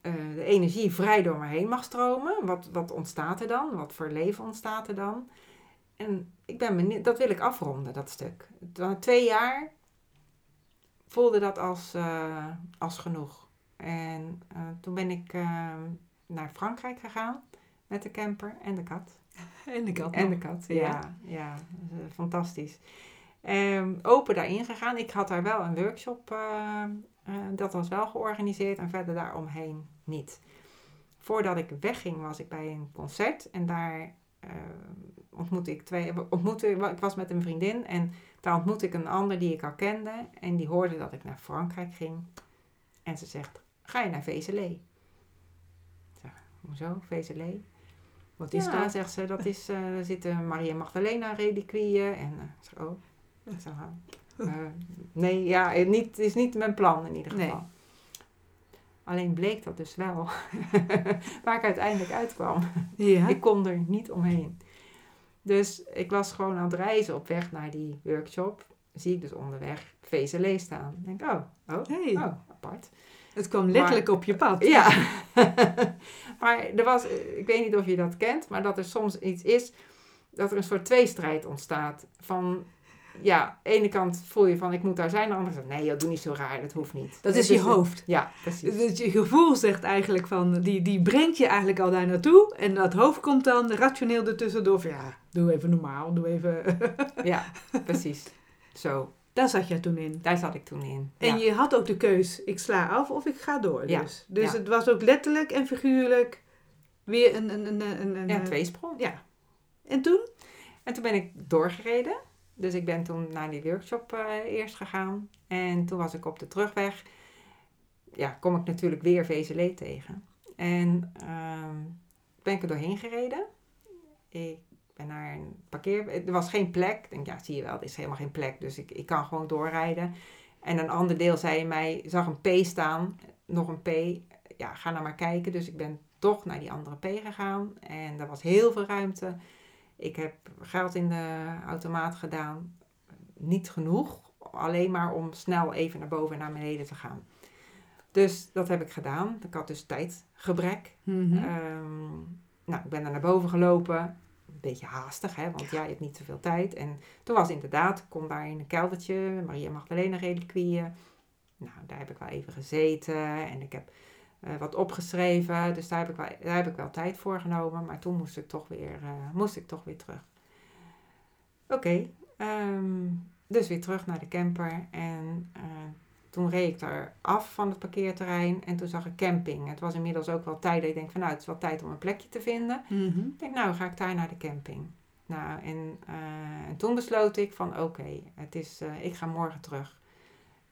eh, de energie vrij door me heen mag stromen, wat, wat ontstaat er dan? Wat voor leven ontstaat er dan? En ik ben benieuwd, dat wil ik afronden, dat stuk. Na twee jaar voelde dat als, eh, als genoeg. En eh, toen ben ik naar Frankrijk gegaan met de camper en de kat. en ik had En nog. de kat, Ja. ja. Fantastisch. Ehm, open daarin gegaan. Ik had daar wel een workshop, eh, eh, dat was wel georganiseerd en verder daaromheen niet. Voordat ik wegging was ik bij een concert en daar eh, ontmoette ik twee, ontmoette, ik was met een vriendin en daar ontmoette ik een ander die ik al kende en die hoorde dat ik naar Frankrijk ging. En ze zegt, ga je naar zeg, hoezo, Vézelé? Wat is ja, dat? zegt ze, dat is, eh daar zitten Maria Magdalena reliquieën. En eh, ik zeg, oh. Ik zeg, eh, nee, ja, het niet, is niet mijn plan in ieder Nee. geval. Alleen bleek dat dus wel. waar ik uiteindelijk uitkwam. Ja. Ik kon er niet omheen. Dus ik was gewoon aan het reizen op weg naar die workshop. Zie ik dus onderweg VZL staan. Ik denk, oh, oh, Hey, oh, apart. het kwam letterlijk op je pad. Ja. maar er was, ik weet niet of je dat kent, maar dat er soms iets is, dat er een soort tweestrijd ontstaat. Van, ja, aan de ene kant voel je van, ik moet daar zijn, aan de andere kant, nee, joh, doe niet zo raar, dat hoeft niet. Dat is je dus- hoofd. Ja, precies. Dus je gevoel zegt eigenlijk van, die, die brengt je eigenlijk al daar naartoe. En dat hoofd komt dan rationeel ertussendoor van, ja, doe even normaal, doe even... Ja, precies. Zo, daar zat jij toen in. daar zat ik toen in. En Ja. je had ook de keus, ik sla af of ik ga door. Ja, Dus, dus ja. het was ook letterlijk en figuurlijk weer een... een, een, een, een Ja, een- tweesprong. Ja. En toen? En toen ben ik doorgereden. Dus ik ben toen naar die workshop eh, eerst gegaan. En toen was ik op de terugweg. Ja, kom ik natuurlijk weer VZL tegen. En ehm, ben ik er doorheen gereden. Ik ben naar een parkeer... Er was geen plek. Ik denk, ja, zie je wel, er is helemaal geen plek. Dus ik, ik kan gewoon doorrijden. En een ander deel zei mij, zag een P staan. Nog een P. Ja, ga nou maar kijken. Dus ik ben toch naar die andere P gegaan. En er was heel veel ruimte. Ik heb geld in de automaat gedaan. Niet genoeg. Alleen maar om snel even naar boven en naar beneden te gaan. Dus dat heb ik gedaan. Ik had dus tijdgebrek. Mhm. Ehm, nou, ik ben daar naar boven gelopen. Een beetje haastig, hè, want ja, je hebt niet zoveel tijd. En toen was inderdaad, ik kom daar in een keldertje, Maria Magdalena reliquieën. Nou, daar heb ik wel even gezeten en ik heb eh, wat opgeschreven. Dus daar heb, ik wel, daar heb ik wel tijd voor genomen. Maar toen moest ik toch weer, eh, moest ik toch weer terug. Oké, ehm, dus weer terug naar de camper. En eh, toen reed ik daar af van het parkeerterrein. En toen zag ik camping. Het was inmiddels ook wel tijd dat ik denk van nou, het is wel tijd om een plekje te vinden. Mhm. Ik denk, nou, ga ik daar naar de camping. Nou, en, en toen besloot ik van, oké, het is, ik ga morgen terug.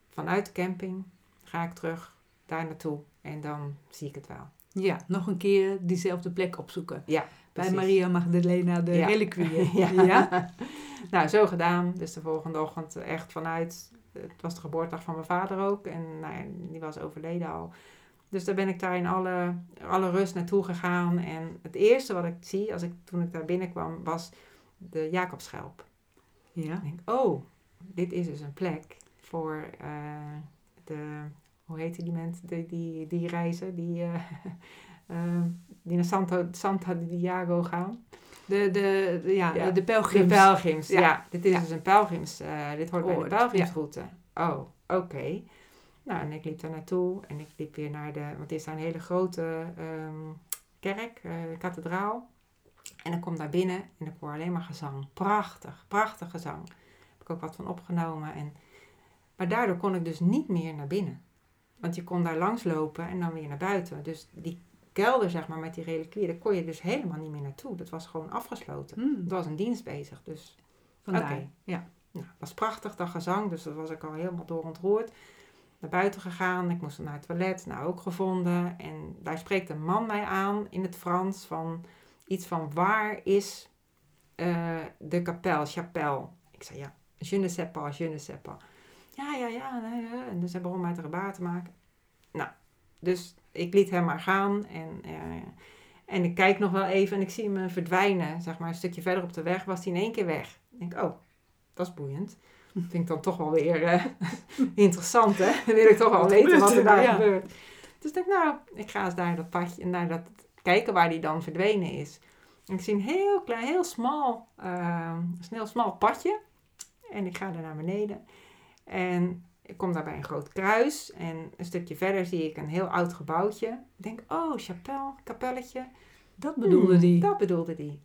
Vanuit de camping ga ik terug daar naartoe en dan zie ik het wel. Ja, nog een keer diezelfde plek opzoeken. Ja, Bij. Maria Magdalena de Ja. reliquieën. ja. ja? nou, zo gedaan. Dus de volgende ochtend echt vanuit, het was de geboortedag van mijn vader ook en nou, die was overleden al. Dus daar ben ik daar in alle, alle rust naartoe gegaan. En het eerste wat ik zie als ik, toen ik daar binnenkwam was de Jacobschelp. Ja. Ik denk, oh, dit is dus een plek voor eh, de, hoe heet die mensen, die, die, die reizen, die, eh, eh, die naar Santo, Santa Diago gaan. De, de, de- ja, Ja. de De pelgrims. pelgrims, ja. Ja. dit is Ja. dus een pelgrims, eh, dit hoort bij de pelgrimsroute. Oh, oké. Nou, en ik liep daar naartoe en ik liep weer naar de, want het is daar een hele grote ehm, kerk, kathedraal. En ik kom daar binnen en ik hoor alleen maar gezang. Prachtig, prachtig gezang. Daar heb ik ook wat van opgenomen. En, maar daardoor kon ik dus niet meer naar binnen. Want je kon daar langs lopen en dan weer naar buiten. Dus die kelder, zeg maar, met die reliquieën, daar kon je dus helemaal niet meer naartoe. Dat was gewoon afgesloten. Hmm, Er was een dienst bezig, dus vandaar. Oké. Ja. nou, het was prachtig, dat gezang, dus dat was ik al helemaal door ontroerd. Naar buiten gegaan, ik moest naar het toilet, nou ook gevonden. En daar spreekt een man mij aan in het Frans van iets van waar is eh, de kapel, chapelle. Ik zei ja, je ne sais pas, je ne sais pas. Ja, ja, ja. En dus hij begon mij te gebaar te maken. Nou, dus ik liet hem maar gaan en... eh, en ik kijk nog wel even en ik zie hem verdwijnen. Zeg maar een stukje verder op de weg was hij in één keer weg. Ik denk, oh, dat is boeiend. Dat vind ik dan toch wel weer eh, interessant, hè? Dan wil ik toch wel weten wat er er? daar Ja. gebeurt. Dus ik denk, nou, ik ga eens daar dat padje, naar dat kijken waar die dan verdwenen is. En ik zie een heel klein, heel smal, eh, een heel smal padje. En ik ga daar naar beneden. En ik kom daar bij een groot kruis. En een stukje verder zie ik een heel oud gebouwtje. Ik denk, oh, chapel, kapelletje. Dat bedoelde Hmm, die. Dat bedoelde die.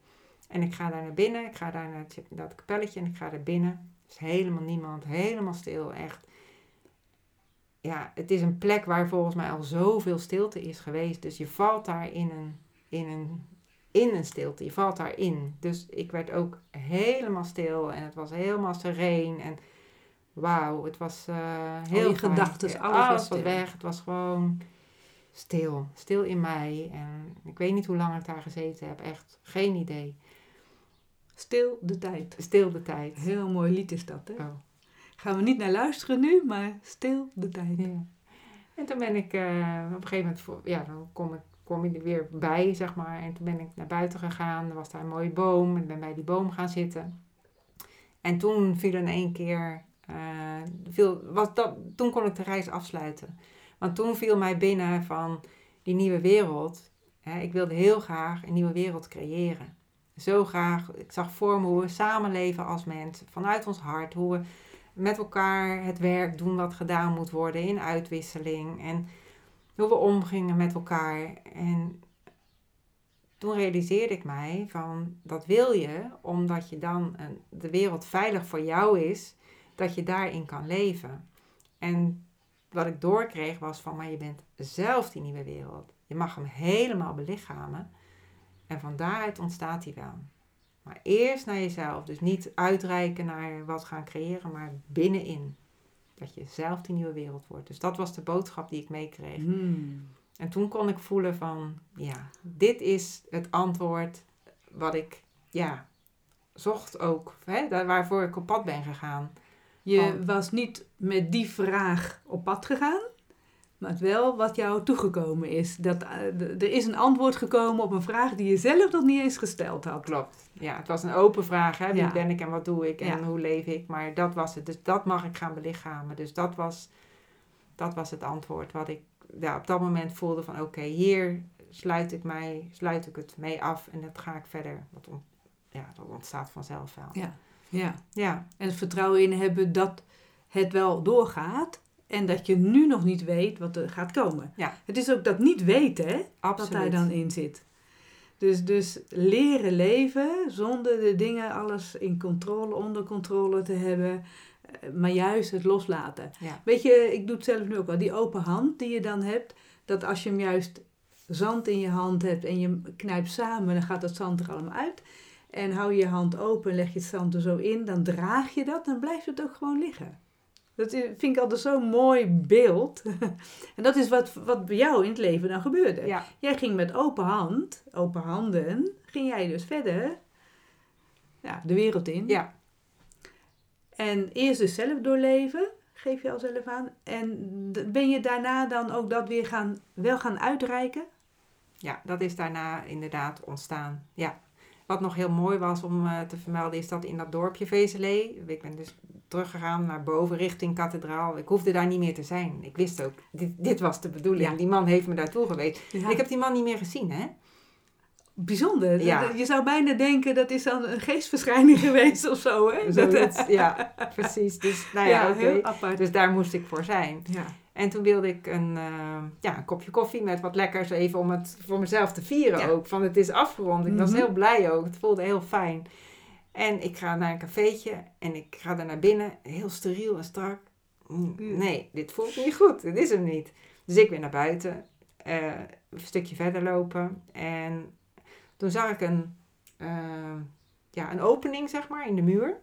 En ik ga daar naar binnen, ik ga daar naar het- dat kapelletje en ik ga er binnen. Er is helemaal niemand, helemaal stil, echt. Ja, het is een plek waar volgens mij al zoveel stilte is geweest. Dus je valt daar in een, in een, in een stilte, je valt daarin. Dus ik werd ook helemaal stil en het was helemaal sereen. En wauw, het was eh, heel gedachtes, Ja, alles was weg. Het was gewoon stil, stil in mij. En ik weet niet hoe lang ik daar gezeten heb, echt geen idee. Stil de tijd. Stil de tijd. Heel mooi lied is dat, hè? Oh. Gaan we niet naar luisteren nu, maar stil de tijd. Ja. En toen ben ik eh, op een gegeven moment, voor, ja, dan kom ik, kom ik er weer bij, zeg maar. En toen ben ik naar buiten gegaan. Er was daar een mooie boom. Ik ben bij die boom gaan zitten. En toen viel in één keer, eh, viel, was dat, toen kon ik de reis afsluiten. Want toen viel mij binnen van die nieuwe wereld. Hè, ik wilde heel graag een nieuwe wereld creëren. Zo graag. Ik zag voor me hoe we samenleven als mens. Vanuit ons hart. Hoe we met elkaar het werk doen wat gedaan moet worden in uitwisseling. En hoe we omgingen met elkaar. En toen realiseerde ik mij van dat wil je omdat je dan een, de wereld veilig voor jou is, dat je daarin kan leven. En wat ik doorkreeg was van, maar je bent zelf die nieuwe wereld. Je mag hem helemaal belichamen. En van daaruit ontstaat hij wel. Maar eerst naar jezelf. Dus niet uitreiken naar wat gaan creëren, maar binnenin. Dat je zelf die nieuwe wereld wordt. Dus dat was de boodschap die ik meekreeg. Hmm. En toen kon ik voelen van, ja, dit is het antwoord wat ik, ja, zocht ook, hè, daar waarvoor ik op pad ben gegaan. Je was niet met die vraag op pad gegaan, maar wel wat jou toegekomen is. Dat, eh, er is een antwoord gekomen op een vraag die je zelf nog niet eens gesteld had. Klopt. Ja, het was een open vraag. Hè? Wie Ja. ben ik en wat doe ik en Ja. hoe leef ik? Maar dat was het. Dus dat mag ik gaan belichamen. Dus dat was, dat was het antwoord wat ik ja, op dat moment voelde van... Oké, hier sluit ik, mij, sluit ik het mee af en dat ga ik verder. Dat, ja, dat ontstaat vanzelf wel. Ja. Ja. Ja, En het vertrouwen in hebben dat het wel doorgaat en dat je nu nog niet weet wat er gaat komen. Ja. Het is ook dat niet weten hè, absoluut. wat daar dan in zit. Dus, dus leren leven zonder de dingen alles in controle, onder controle te hebben, eh, maar juist het loslaten. Ja. Weet je, ik doe het zelf nu ook wel, die open hand die je dan hebt, dat als je hem juist zand in je hand hebt en je knijpt samen, dan gaat dat zand er allemaal uit. En hou je je hand open en leg je het zand er zo in, dan draag je dat, dan blijft het ook gewoon liggen. Dat vind ik altijd zo'n mooi beeld. en dat is wat, wat bij jou in het leven dan gebeurde. Ja, Jij ging met open hand, open handen, ging jij dus verder ja, de wereld in. ja, En eerst dus zelf doorleven, geef je al zelf aan. En ben je daarna dan ook dat weer gaan, wel gaan uitreiken? ja, dat is daarna inderdaad ontstaan. Ja. Wat nog heel mooi was om eh, te vermelden is dat in dat dorpje Vezelé, ik ben dus teruggegaan naar boven richting kathedraal. Ik hoefde daar niet meer te zijn. Ik wist ook, dit, dit was de bedoeling. Ja. Die man heeft me daartoe geweest. Ja. Ik heb die man niet meer gezien, hè? Bijzonder. Ja. Je zou bijna denken dat is dan een geestverschijning geweest of zo. Hè? Dat, Zoiets, ja, precies. Dus, nou ja, oké. heel apart. Dus daar moest ik voor zijn. ja. En toen wilde ik een, eh, ja, een kopje koffie met wat lekkers, even om het voor mezelf te vieren Ja. ook. Van het is afgerond. Ik was Mhm. heel blij ook. Het voelde heel fijn. En ik ga naar een cafeetje en ik ga daar naar binnen. Heel steriel en strak. Mm, Mm. Nee, dit voelt niet goed. Dit is hem niet. Dus ik weer naar buiten. eh, een stukje verder lopen. En toen zag ik een, eh, ja, een opening, zeg maar, in de muur.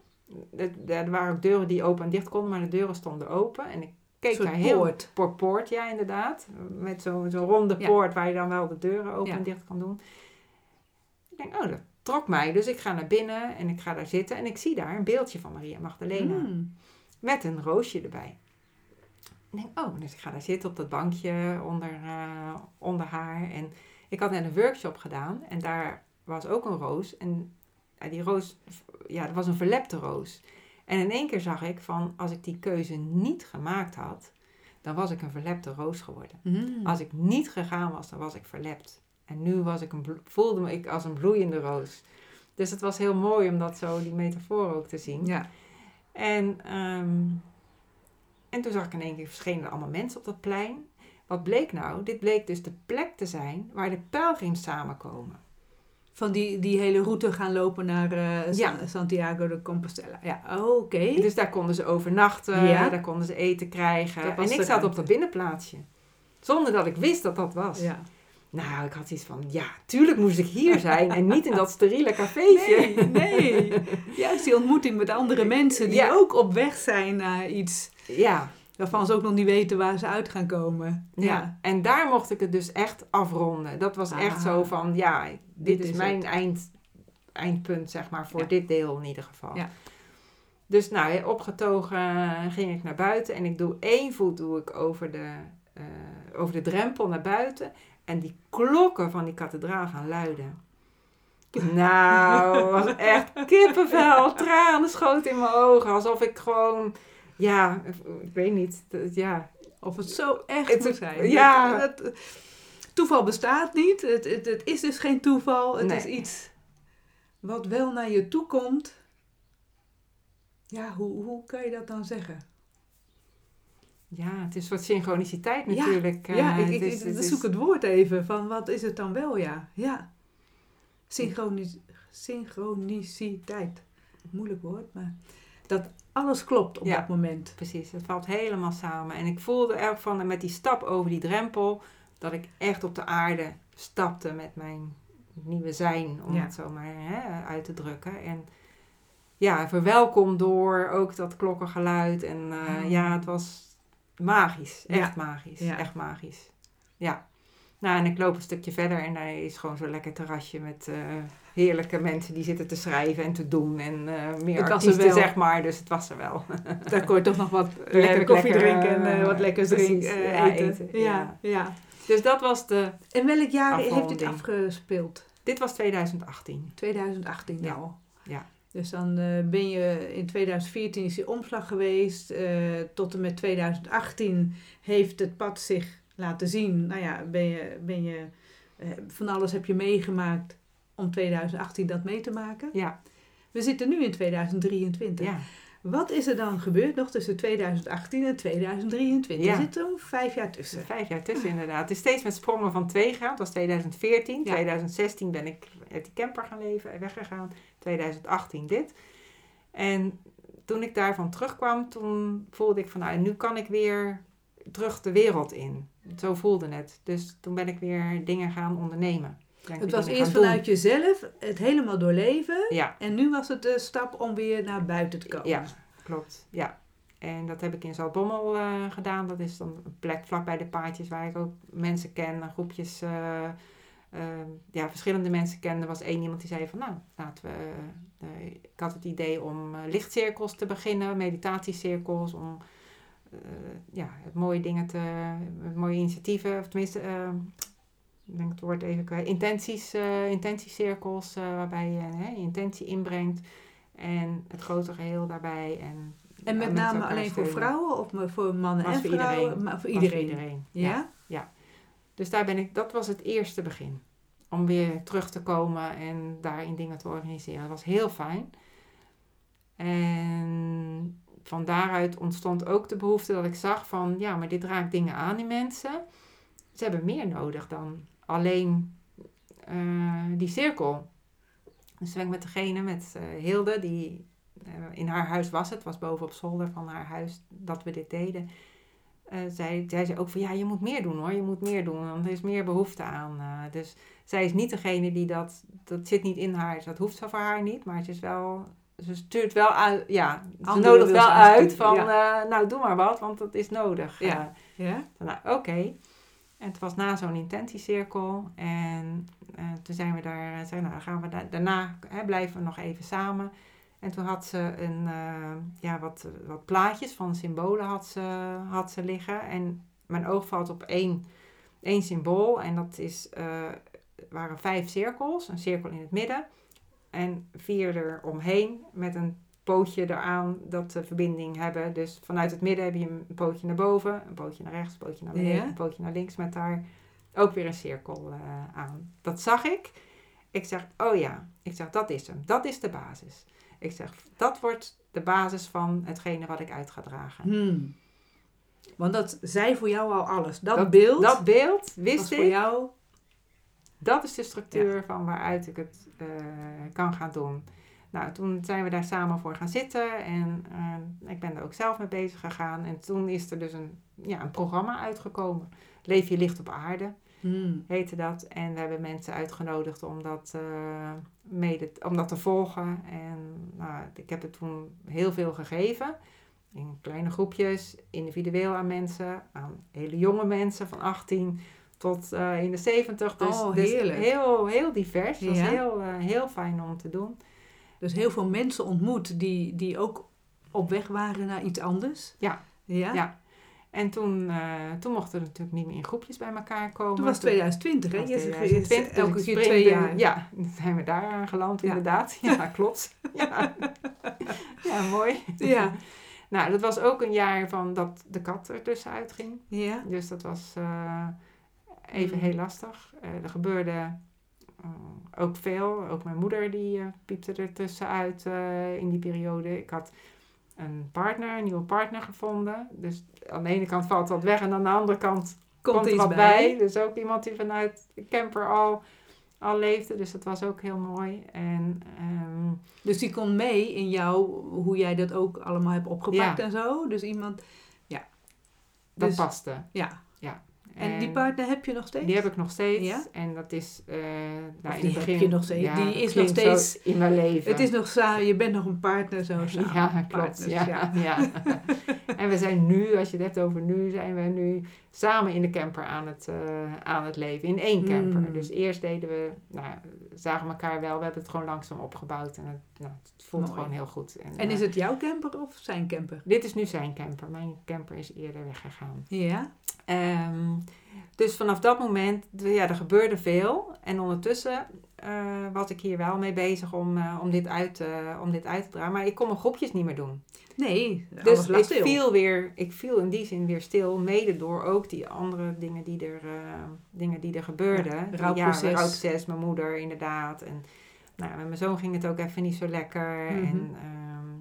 Er, er waren ook deuren die open en dicht konden, maar de deuren stonden open. En ik keek soort daar heel... poort. Poort, poort, ja, inderdaad. Met zo'n zo'n ronde Ja. poort waar je dan wel de deuren open Ja. en dicht kan doen. Ik denk, oh, dat trok mij. Dus ik ga naar binnen en ik ga daar zitten. En ik zie daar een beeldje van Maria Magdalena. Mm. Met een roosje erbij. Ik denk, oh, dus ik ga daar zitten op dat bankje onder, eh, onder haar. En ik had net een workshop gedaan en daar was ook een roos. En ja, die roos, ja, dat was een verlepte roos. En in één keer zag ik van, als ik die keuze niet gemaakt had, dan was ik een verlepte roos geworden. Mm. Als ik niet gegaan was, dan was ik verlept. En nu was ik een voelde me ik als een bloeiende roos. Dus het was heel mooi om dat zo, die metafoor ook te zien. Ja. En, ehm, en toen zag ik in één keer verschenen er allemaal mensen op dat plein. Wat bleek nou? Dit bleek dus de plek te zijn waar de pelgrims samenkomen. Van die, die hele route gaan lopen naar eh, Ja. Santiago de Compostela. Ja, oké. Dus daar konden ze overnachten, Ja. daar konden ze eten krijgen. En ik zat op dat binnenplaatsje. Zonder dat ik wist dat dat was. Ja. Nou, ik had iets van, ja, tuurlijk moest ik hier zijn en niet in dat steriele cafeetje. Nee, nee. Juist die ontmoeting met andere mensen die Ja. ook op weg zijn naar iets Ja, waarvan ze ook nog niet weten waar ze uit gaan komen. ja, en daar mocht ik het dus echt afronden. Dat was echt Ah. zo van, ja, dit, Dit is, is mijn het. eind, eindpunt, zeg maar, voor Ja. dit deel in ieder geval. Ja. Dus nou, opgetogen ging ik naar buiten en ik doe één voet doe ik over de, eh, over de drempel naar buiten. En die klokken van die kathedraal gaan luiden. Nou, was echt kippenvel, tranen schoten in mijn ogen. Alsof ik gewoon, ja, ik weet niet, ja, Of het zo echt Het- moet zijn. ja. Dat- toeval bestaat niet. Het, het, het is dus geen toeval. Het Nee. is iets wat wel naar je toe komt. Ja, hoe, hoe kan je dat dan zeggen? Ja, het is een soort synchroniciteit Ja, natuurlijk. ja, eh, ik, het ik, is- ik het is- zoek het woord even van wat is het dan wel, ja. Ja. Synchroni- synchroniciteit. Moeilijk woord, maar dat alles klopt op Ja. dat moment. Precies, het valt helemaal samen. En ik voelde erg van met die stap over die drempel, dat ik echt op de aarde stapte met mijn nieuwe zijn, om Ja. het zo maar hè, uit te drukken. En ja, verwelkomd door ook dat klokkengeluid. En eh, Oh. ja, het was magisch, Ja. echt magisch, echt magisch. Ja. Nou, en ik loop een stukje verder en daar is gewoon zo'n lekker terrasje met eh, heerlijke mensen die zitten te schrijven en te doen. En eh, meer Het artiesten, wel. zeg maar. Dus het was er wel. Daar kon je toch nog wat lekker koffie lekker, drinken en eh, eh, wat lekkers drinken, eh, ja, eten. eten, Ja, ja. ja. Dus dat was de... En welk jaar heeft dit afgespeeld? Dit was 2018. 2018 Ja. nou. Ja. Dus dan eh, ben je in 2014 is die omslag geweest. eh, tot en met 2018 heeft het pad zich laten zien. Nou ja, ben je, ben je eh, van alles heb je meegemaakt om 2018 dat mee te maken. Ja, We zitten nu in 2023. ja. Wat is er dan gebeurd nog tussen 2018 en 2023? Ja. Er zit zo'n vijf jaar Er tussen. vijf jaar tussen inderdaad. Het is steeds met sprongen van twee gegaan. Dat was 2014. Ja. 2016 ben ik uit die camper gaan leven en weggegaan. 2018 dit. En toen ik daarvan terugkwam, toen voelde ik van nou, nu kan ik weer terug de wereld in. Zo voelde het. Dus toen ben ik weer dingen gaan ondernemen. Het was eerst doen. vanuit jezelf, het helemaal doorleven. Ja, En nu was het de stap om weer naar buiten te komen. Ja, klopt. Ja. En dat heb ik in Zaltbommel eh gedaan. Dat is dan een plek vlakbij de paardjes waar ik ook mensen ken, groepjes, eh, eh, ja, verschillende mensen ken. Er was één iemand die zei van, nou, laten we... ik had het idee om lichtcirkels te beginnen, meditatiecirkels, om ja, mooie dingen te... mooie initiatieven, of tenminste... ik denk het woord even kwijt. Intenties, eh, intentiecirkels, eh, waarbij je hè, intentie inbrengt. En het grote geheel daarbij. En, En met name alleen voor vrouwen of voor mannen Was en voor vrouwen? iedereen. Maar voor Was iedereen. voor iedereen. Ja? Ja. Dus daar ben ik, dat was het eerste begin. Om weer terug te komen en daarin dingen te organiseren. Dat was heel fijn. En van daaruit ontstond ook de behoefte dat ik zag van... Ja, maar dit raakt dingen aan in mensen. Ze hebben meer nodig dan alleen eh, die cirkel. Dus ben ik met degene, met eh, Hilde, die eh, in haar huis was het, was boven op zolder van haar huis dat we dit deden. Zij, zei ook van ja, je moet meer doen hoor, je moet meer doen, want er is meer behoefte aan. dus zij is niet degene die dat, dat zit niet in haar, dat hoeft zo voor haar niet, maar ze is wel, ze stuurt wel uit, ja, ze nodigt wel ze uit van nou doe maar wat, want dat is nodig. Ja. Ja? nou, oké. En het was na zo'n intentiecirkel. En eh, toen zijn we daar, eh, zei, nou, gaan we da- daarna hè, blijven we nog even samen. En toen had ze een, eh, ja, wat, wat plaatjes van symbolen had ze, had ze liggen. En mijn oog valt op één, één symbool. En dat is, waren vijf cirkels. Een cirkel in het midden. En vier er omheen met een pootje eraan dat ze verbinding hebben. Dus vanuit het midden heb je een pootje naar boven, een pootje naar rechts, een pootje naar beneden, Ja. een pootje naar links met daar ook weer een cirkel eh, aan. Dat zag ik. Ik zeg, oh ja, ik zeg, dat is hem. Dat is de basis. Ik zeg, dat wordt de basis van hetgene wat ik uit ga dragen. Hmm. Want dat zei voor jou al alles. Dat, beeld Dat beeld, wist voor ik, jou... dat is de structuur van waaruit ik het eh, kan gaan doen. Nou, toen zijn we daar samen voor gaan zitten en eh, ik ben er ook zelf mee bezig gegaan. En toen is er dus een, ja, een programma uitgekomen. Leef je licht op aarde, Hmm. heette dat. En we hebben mensen uitgenodigd om dat, eh, mede, om dat te volgen. En nou, ik heb het toen heel veel gegeven. In kleine groepjes, individueel aan mensen, aan hele jonge mensen van 18 tot eh, in de 70. Dus, Oh, dus heel, heel divers. Het was heel, heel fijn om te doen. Dus heel veel mensen ontmoet die, die ook op weg waren naar iets anders. Ja. Ja? Ja. En toen, eh, toen mochten we natuurlijk niet meer in groepjes bij elkaar komen. Toen was het 2020, hè? Je zegt 2020, dus elke keer twee jaar. Ja, dan zijn we daar aangeland Ja. inderdaad. Ja, klopt. Ja. ja, mooi. Ja. Nou, dat was ook een jaar van dat de kat er tussenuit ging. Ja. Dus dat was eh, even Mm. heel lastig. Eh, er gebeurde ook veel. Ook mijn moeder die eh, piepte er tussenuit eh, in die periode. Ik had een partner, een nieuwe partner gevonden. Dus aan de ene kant valt wat weg en aan de andere kant Komt, komt er wat bij? bij. Dus ook iemand die vanuit de camper al, al leefde. Dus dat was ook heel mooi. En ehm, Dus die kon mee in jou, hoe jij dat ook allemaal hebt opgepakt Ja. en zo. Dus iemand, dat Dus- paste. ja. En die partner heb je nog steeds? Die heb ik nog steeds. Ja? En dat is... Uh, nou, in die het begin, heb je nog steeds. Ja, die is nog steeds... in mijn leven. Het is nog samen. Je bent nog een partner zo samen. Ja, klopt. Ja, ja. ja. en we zijn nu, als je het hebt over nu, zijn we nu samen in de camper aan het, uh, aan het leven. In één camper. Mm. Dus eerst deden we... Nou, zagen elkaar wel. We hebben het gewoon langzaam opgebouwd. En het, nou, het voelt Mooi. gewoon heel goed. En, En is uh, het jouw camper of zijn camper? dit is nu zijn camper. Mijn camper is eerder weggegaan. Ja. Ehm, dus vanaf dat moment, ja, er gebeurde veel. En ondertussen uh, was ik hier wel mee bezig om, uh, om, dit uit, uh, om dit uit te dragen. Maar ik kon mijn groepjes niet meer doen. Nee, dus ik stil. viel, weer, ik viel in die zin weer stil. Mede door ook die andere dingen die er, dingen die er gebeurden. Ja, rouwproces. Ja, rouwproces, mijn moeder inderdaad. En nou, met mijn zoon ging het ook even niet zo lekker. Mhm. En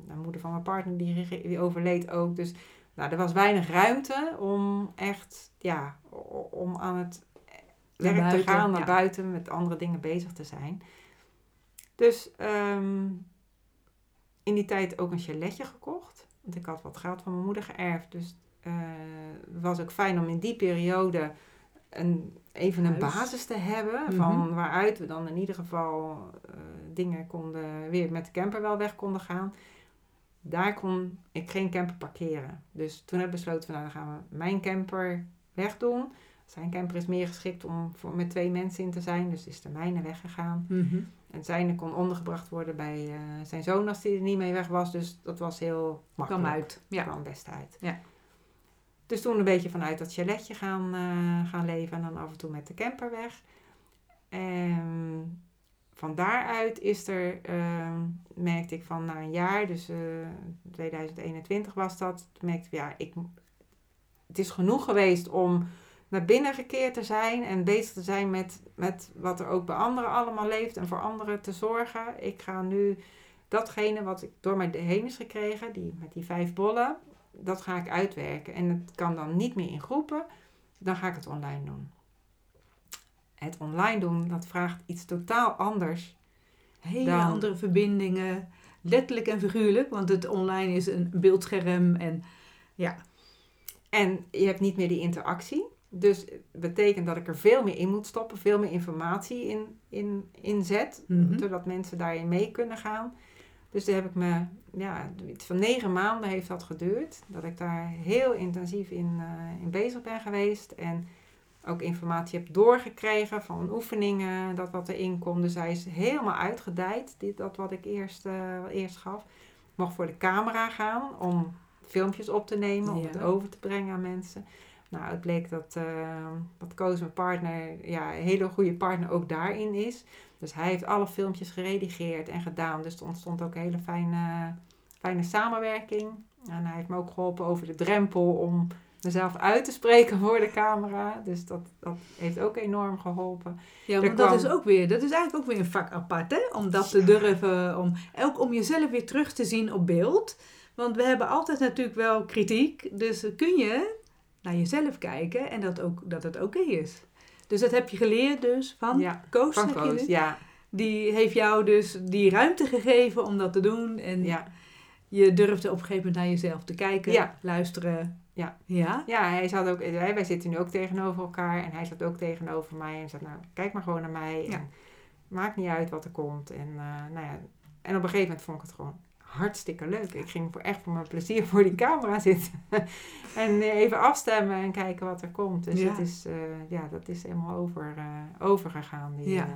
de moeder van mijn partner die, die overleed ook. Dus nou, er was weinig ruimte om echt, ja, om aan het werk buiten, te gaan, naar ja. buiten, met andere dingen bezig te zijn. Dus um, in die tijd ook een chaletje gekocht. Want ik had wat geld van mijn moeder geërfd. Dus uh, het was ook fijn om in die periode een, even een Huis. basis te hebben. Mhm. Van waaruit we dan in ieder geval uh, dingen konden, weer met de camper wel weg konden gaan daar kon ik geen camper parkeren. Dus toen heb ik besloten, van, nou, dan gaan we mijn camper wegdoen. Zijn camper is meer geschikt om voor, met twee mensen in te zijn, dus is de mijne weggegaan. Mhm. En zijne kon ondergebracht worden bij uh, zijn zoon als hij er niet mee weg was. Dus dat was heel makkelijk. Kwam uit. Ja. Kwam best uit. Ja. Dus toen een beetje vanuit dat chaletje gaan, uh, gaan leven en dan af en toe met de camper weg. En van daaruit is er, uh, merkte ik van na een jaar, dus uh, 2021 was dat, merkte ik, ja, ik, het is genoeg geweest om naar binnen gekeerd te zijn en bezig te zijn met, met wat er ook bij anderen allemaal leeft en voor anderen te zorgen. Ik ga nu datgene wat ik door mij heen is gekregen, die, met die vijf bollen, dat ga ik uitwerken. En het kan dan niet meer in groepen, dan ga ik het online doen het online doen, dat vraagt iets totaal anders. Hele dan... andere verbindingen, letterlijk en figuurlijk, want het online is een beeldscherm en ja. En je hebt niet meer die interactie. Dus het betekent dat ik er veel meer in moet stoppen, veel meer informatie in, in, in zet, Mhm. zodat mensen daarin mee kunnen gaan. Dus daar heb ik me, ja, van negen maanden heeft dat geduurd, dat ik daar heel intensief in, uh, in bezig ben geweest. En ook informatie heb doorgekregen van oefeningen, dat wat erin komt. Dus hij is helemaal uitgedijd, dit, dat wat ik eerst, uh, eerst gaf. Ik mocht voor de camera gaan om filmpjes op te nemen, om Ja. het over te brengen aan mensen. Nou, het bleek dat, uh, dat Koos, mijn partner, ja, een hele goede partner ook daarin is. Dus hij heeft alle filmpjes geredigeerd en gedaan. Dus er ontstond ook een hele fijne, fijne samenwerking. En hij heeft me ook geholpen over de drempel om mezelf uit te spreken voor de camera. Dus dat, dat heeft ook enorm geholpen. Ja, want dat is ook weer, dat is eigenlijk ook weer een vak apart, hè? Om dat te durven, om, ook om jezelf weer terug te zien op beeld. Want we hebben altijd natuurlijk wel kritiek, dus kun je naar jezelf kijken en dat, ook, dat het oké is. Dus dat heb je geleerd dus van Ja, Koos, Van Koos, ja. Die heeft jou dus die ruimte gegeven om dat te doen. En ja. je durfde op een gegeven moment naar jezelf te kijken, Ja. luisteren. Ja. Ja? Ja, hij zat ook, wij, wij zitten nu ook tegenover elkaar en hij zat ook tegenover mij en zei, nou, kijk maar gewoon naar mij. Ja. En maakt niet uit wat er komt. En, eh, nou ja, en op een gegeven moment vond ik het gewoon hartstikke leuk. Ik ging voor, echt voor mijn plezier voor die camera zitten. en eh, even afstemmen en kijken wat er komt. Dus Ja. het is, eh, ja, dat is helemaal over, eh, overgegaan. Die, Ja.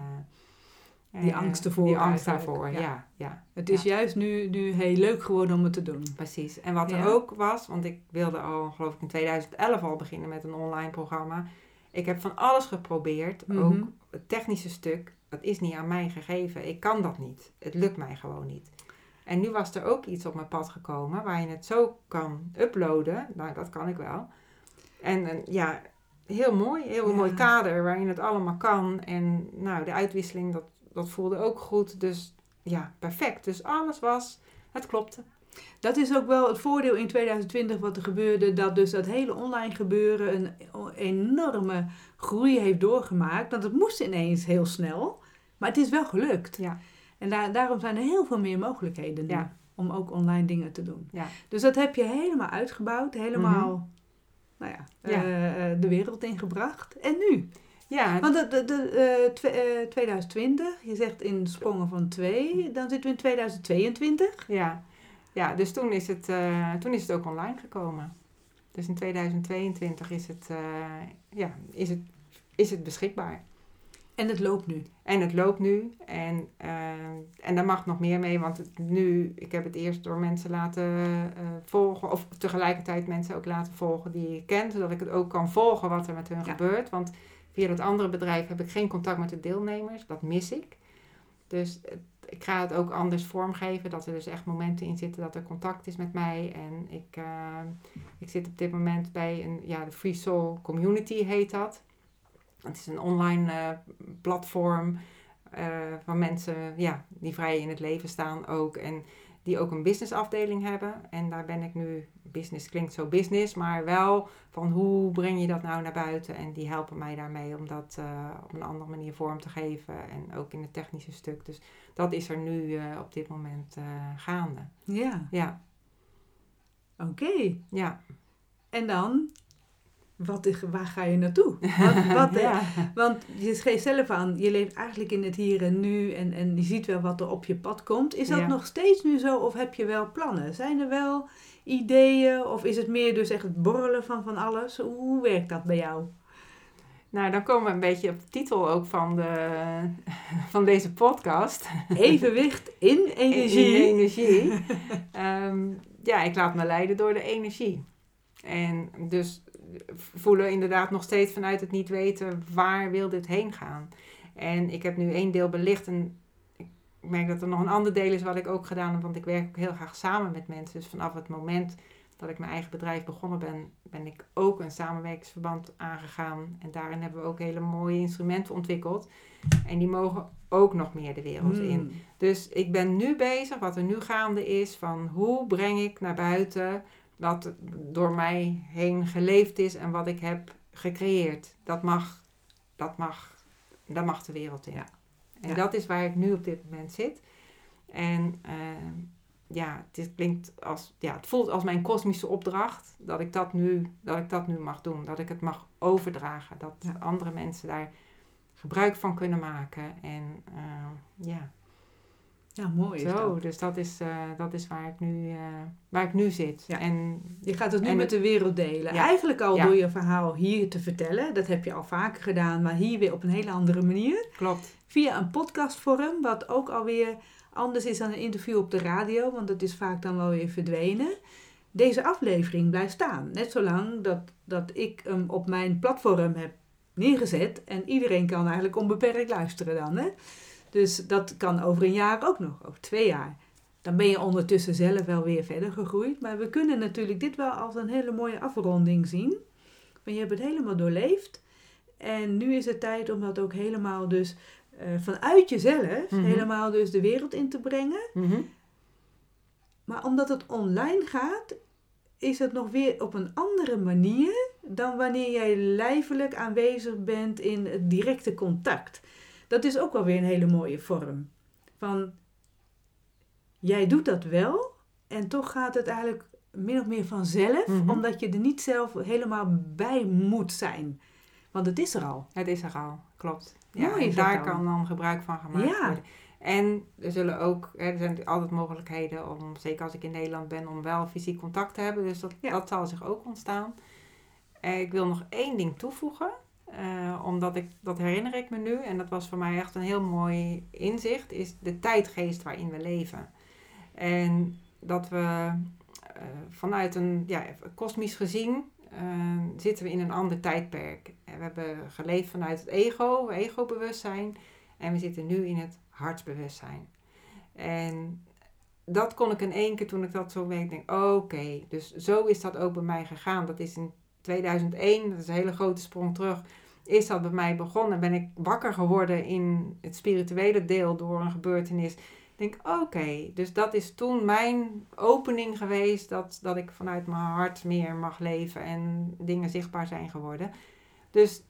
Die eh, angst ervoor Die angst daarvoor, ja. ja. ja, Het is juist nu, nu heel leuk geworden om het te doen. Precies. En wat Ja. er ook was, want ik wilde al, geloof ik, in 2011 al beginnen met een online programma. Ik heb van alles geprobeerd. Mhm. Ook het technische stuk, dat is niet aan mij gegeven. Ik kan dat niet. Het lukt mij gewoon niet. En nu was er ook iets op mijn pad gekomen waar je het zo kan uploaden. Nou, dat kan ik wel. En een, ja, heel mooi. Heel Ja. mooi kader waarin het allemaal kan. En nou, de uitwisseling, dat, dat voelde ook goed. Dus ja, perfect. Dus alles was, het klopte. Dat is ook wel het voordeel in 2020 wat er gebeurde. Dat dus dat hele online gebeuren een enorme groei heeft doorgemaakt. Want het moest ineens heel snel. Maar het is wel gelukt. Ja. En daar, daarom zijn er heel veel meer mogelijkheden nu. Ja. Om ook online dingen te doen. Ja. Dus dat heb je helemaal uitgebouwd. Helemaal, nou ja, Ja. eh, de wereld ingebracht. En nu? Ja, Want de, de, de, eh, twe- eh, 2020, je zegt in sprongen van twee, dan zitten we in 2022. ja. ja dus toen is, het, eh, toen is het ook online gekomen. Dus in 2022 is het, eh, ja, is het, is het beschikbaar. En het loopt nu. En het loopt nu. En, eh, en daar mag nog meer mee. Want het, nu, ik heb het eerst door mensen laten eh, volgen. Of tegelijkertijd mensen ook laten volgen die ik ken. Zodat ik het ook kan volgen wat er met hun Ja. gebeurt. Want via dat andere bedrijf heb ik geen contact met de deelnemers. Dat mis ik. Dus ik ga het ook anders vormgeven. Dat er dus echt momenten in zitten dat er contact is met mij. En ik, eh, ik zit op dit moment bij een, ja, de Free Soul Community heet dat. Het is een online eh, platform eh, van mensen ja, die vrij in het leven staan ook. En die ook een businessafdeling hebben. En daar ben ik nu, business klinkt zo business, maar wel van hoe breng je dat nou naar buiten. En die helpen mij daarmee om dat eh, op een andere manier vorm te geven. En ook in het technische stuk. Dus dat is er nu eh, op dit moment eh, gaande. Ja, Ja, oké. ja. En dan, wat, waar ga je naartoe? Wat, wat, ja. Want je geeft zelf aan, je leeft eigenlijk in het hier en nu en, en je ziet wel wat er op je pad komt. Is dat Ja. nog steeds nu zo of heb je wel plannen? Zijn er wel ideeën of is het meer dus echt het borrelen van van alles? Hoe werkt dat bij jou? Nou, dan komen we een beetje op de titel ook van, de, van deze podcast. Evenwicht in energie. In energie. Ehm, ja, ik laat me leiden door de energie. En dus voelen inderdaad nog steeds vanuit het niet weten waar wil dit heen gaan. En ik heb nu één deel belicht en ik merk dat er nog een ander deel is wat ik ook gedaan heb, want ik werk ook heel graag samen met mensen. Dus vanaf het moment dat ik mijn eigen bedrijf begonnen ben, ben ik ook een samenwerkingsverband aangegaan. En daarin hebben we ook hele mooie instrumenten ontwikkeld. En die mogen ook nog meer de wereld in. Hmm. Dus ik ben nu bezig, wat er nu gaande is, van hoe breng ik naar buiten wat door mij heen geleefd is en wat ik heb gecreëerd. Dat mag, dat mag, daar mag de wereld in. Ja. En Ja. dat is waar ik nu op dit moment zit. En eh, ja, het is- klinkt als, ja, het voelt als mijn kosmische opdracht dat ik dat nu, dat ik dat nu mag doen. Dat ik het mag overdragen. Dat Ja. andere mensen daar gebruik van kunnen maken. En eh, ja. Ja, mooi is Zo, dat. dus dat is, eh, dat is waar, ik nu, eh, waar ik nu zit. Ja. En Je gaat het nu met de wereld delen. Ja. Eigenlijk al Ja. door je verhaal hier te vertellen. Dat heb je al vaker gedaan, maar hier weer op een hele andere manier. klopt. Via een podcastvorm, wat ook alweer anders is dan een interview op de radio, want dat is vaak dan wel weer verdwenen. Deze aflevering blijft staan. Net zolang dat, dat ik hem op mijn platform heb neergezet. En iedereen kan eigenlijk onbeperkt luisteren dan. Hè? Dus dat kan over een jaar ook nog, over twee jaar. Dan ben je ondertussen zelf wel weer verder gegroeid. Maar we kunnen natuurlijk dit wel als een hele mooie afronding zien. Want je hebt het helemaal doorleefd. En nu is het tijd om dat ook helemaal dus eh, vanuit jezelf, Mhm. helemaal dus de wereld in te brengen. Mhm. Maar omdat het online gaat, is het nog weer op een andere manier dan wanneer jij lijfelijk aanwezig bent in het directe contact. Dat is ook wel weer een hele mooie vorm. Van, jij doet dat wel en toch gaat het eigenlijk min of meer vanzelf, Mhm. omdat je er niet zelf helemaal bij moet zijn. Want het is er al. Het is er al, klopt. Ja, Mooi daar dan. kan dan gebruik van gemaakt Ja. worden. En er zullen ook, hè, er zijn altijd mogelijkheden om, zeker als ik in Nederland ben, om wel fysiek contact te hebben. Dus dat, Ja. dat zal zich ook ontstaan. Eh, ik wil nog één ding toevoegen. eh, omdat ik, dat herinner ik me nu, en dat was voor mij echt een heel mooi inzicht, is de tijdgeest waarin we leven. En dat we eh, vanuit een, ja, kosmisch gezien, eh, zitten we in een ander tijdperk. We hebben geleefd vanuit het ego, ego-bewustzijn. En we zitten nu in het hartsbewustzijn. En dat kon ik in één keer toen ik dat zo weet. Denk, oké, dus zo is dat ook bij mij gegaan. Dat is in 2001, dat is een hele grote sprong terug. Is dat bij mij begonnen? Ben ik wakker geworden in het spirituele deel door een gebeurtenis. Denk, oké, dus dat is toen mijn opening geweest. Dat, dat ik vanuit mijn hart meer mag leven en dingen zichtbaar zijn geworden. Dus,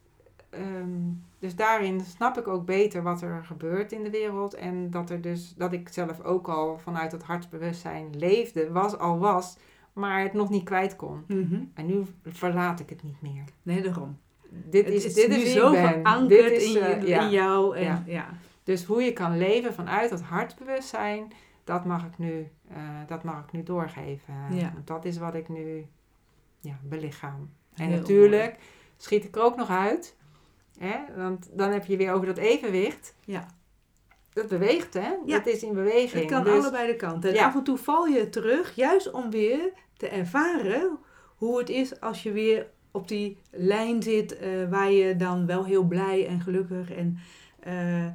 ehm, dus daarin snap ik ook beter wat er gebeurt in de wereld. En dat, er dus, dat ik zelf ook al vanuit het hartsbewustzijn leefde, was al was. maar het nog niet kwijt kon. Mhm. En nu verlaat ik het niet meer. Nee, daarom. Dit het is, is dit nu is zo verankerd is, in, je, eh, ja. in jou. En, ja. Ja. Dus hoe je kan leven vanuit dat hartbewustzijn, dat mag ik nu, eh, dat mag ik nu doorgeven. Ja. Want dat is wat ik nu ja, belichaam. En Heel natuurlijk schiet ik er ook nog uit. Hè? Want dan heb je weer over dat evenwicht. Ja. Dat beweegt, hè? Ja. Dat is in beweging. Het kan Dus- allebei de kanten. En Ja. af en toe val je terug, juist om weer te ervaren hoe het is als je weer op die lijn zit eh, waar je dan wel heel blij en gelukkig en eh, eh,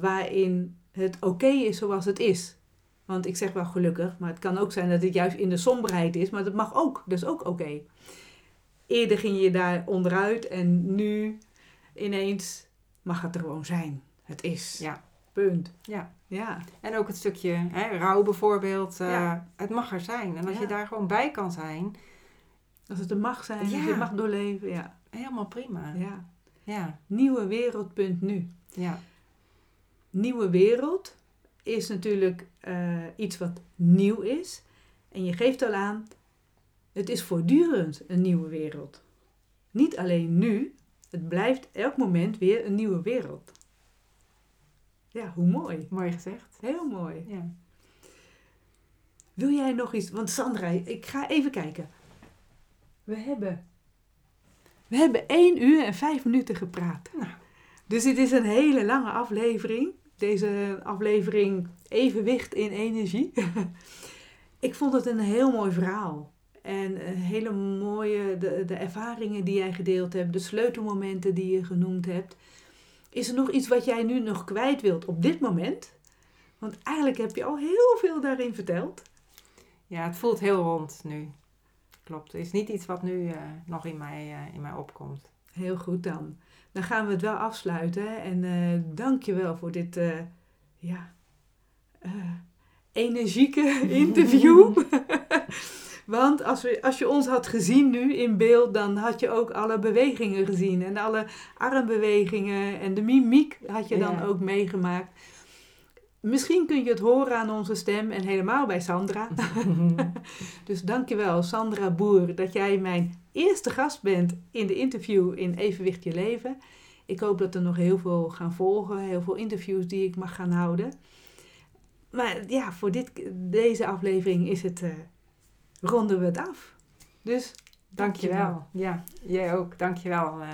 waarin het oké is zoals het is. Want ik zeg wel gelukkig, maar het kan ook zijn dat het juist in de somberheid is, maar dat mag ook, dat is ook oké. Eerder ging je daar onderuit en nu ineens mag het er gewoon zijn. Het is. Ja. Punt. Ja. Ja. En ook het stukje hè, rouw bijvoorbeeld. eh, Ja. Het mag er zijn. En als Ja. je daar gewoon bij kan zijn, Als het er mag zijn, als je mag doorleven. Ja. helemaal prima. ja. Ja. Nieuwewereld.nu. Ja. Nieuwe wereld is natuurlijk eh, iets wat nieuw is. En je geeft al aan, het is voortdurend een nieuwe wereld. Niet alleen nu, het blijft elk moment weer een nieuwe wereld. Ja, hoe mooi. Mooi gezegd. Heel mooi. Ja. Wil jij nog iets? Want Sandra, ik ga even kijken. We hebben, we hebben 1 uur en 5 minuten gepraat. Nou. Dus dit is een hele lange aflevering. Deze aflevering Evenwicht in Energie. ik vond het een heel mooi verhaal. En een hele mooie, de, de ervaringen die jij gedeeld hebt, de sleutelmomenten die je genoemd hebt. Is er nog iets wat jij nu nog kwijt wilt op dit moment? Want eigenlijk heb je al heel veel daarin verteld. ja, het voelt heel rond nu. Klopt. Het is niet iets wat nu eh, nog in mij, eh, in mij opkomt. Heel goed dan. Dan gaan we het wel afsluiten. En eh dank je wel voor dit eh, ja, eh, energieke interview. Want als, we, als je ons had gezien nu in beeld, dan had je ook alle bewegingen gezien. En alle armbewegingen en de mimiek had je dan Ja. ook meegemaakt. Misschien kun je het horen aan onze stem en helemaal bij Sandra. Dus dankjewel Sandra Boer dat jij mijn eerste gast bent in de interview in Evenwicht Je Leven. Ik hoop dat er nog heel veel gaan volgen, heel veel interviews die ik mag gaan houden. Maar ja, voor dit, deze aflevering is het, eh, ronden we het af. Dus Dankjewel. Ja, jij ook. Dankjewel eh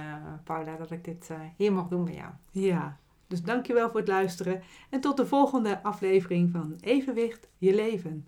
Paula dat ik dit eh, hier mocht doen bij jou. Ja, dus dankjewel voor het luisteren en tot de volgende aflevering van Evenwicht Je Leven.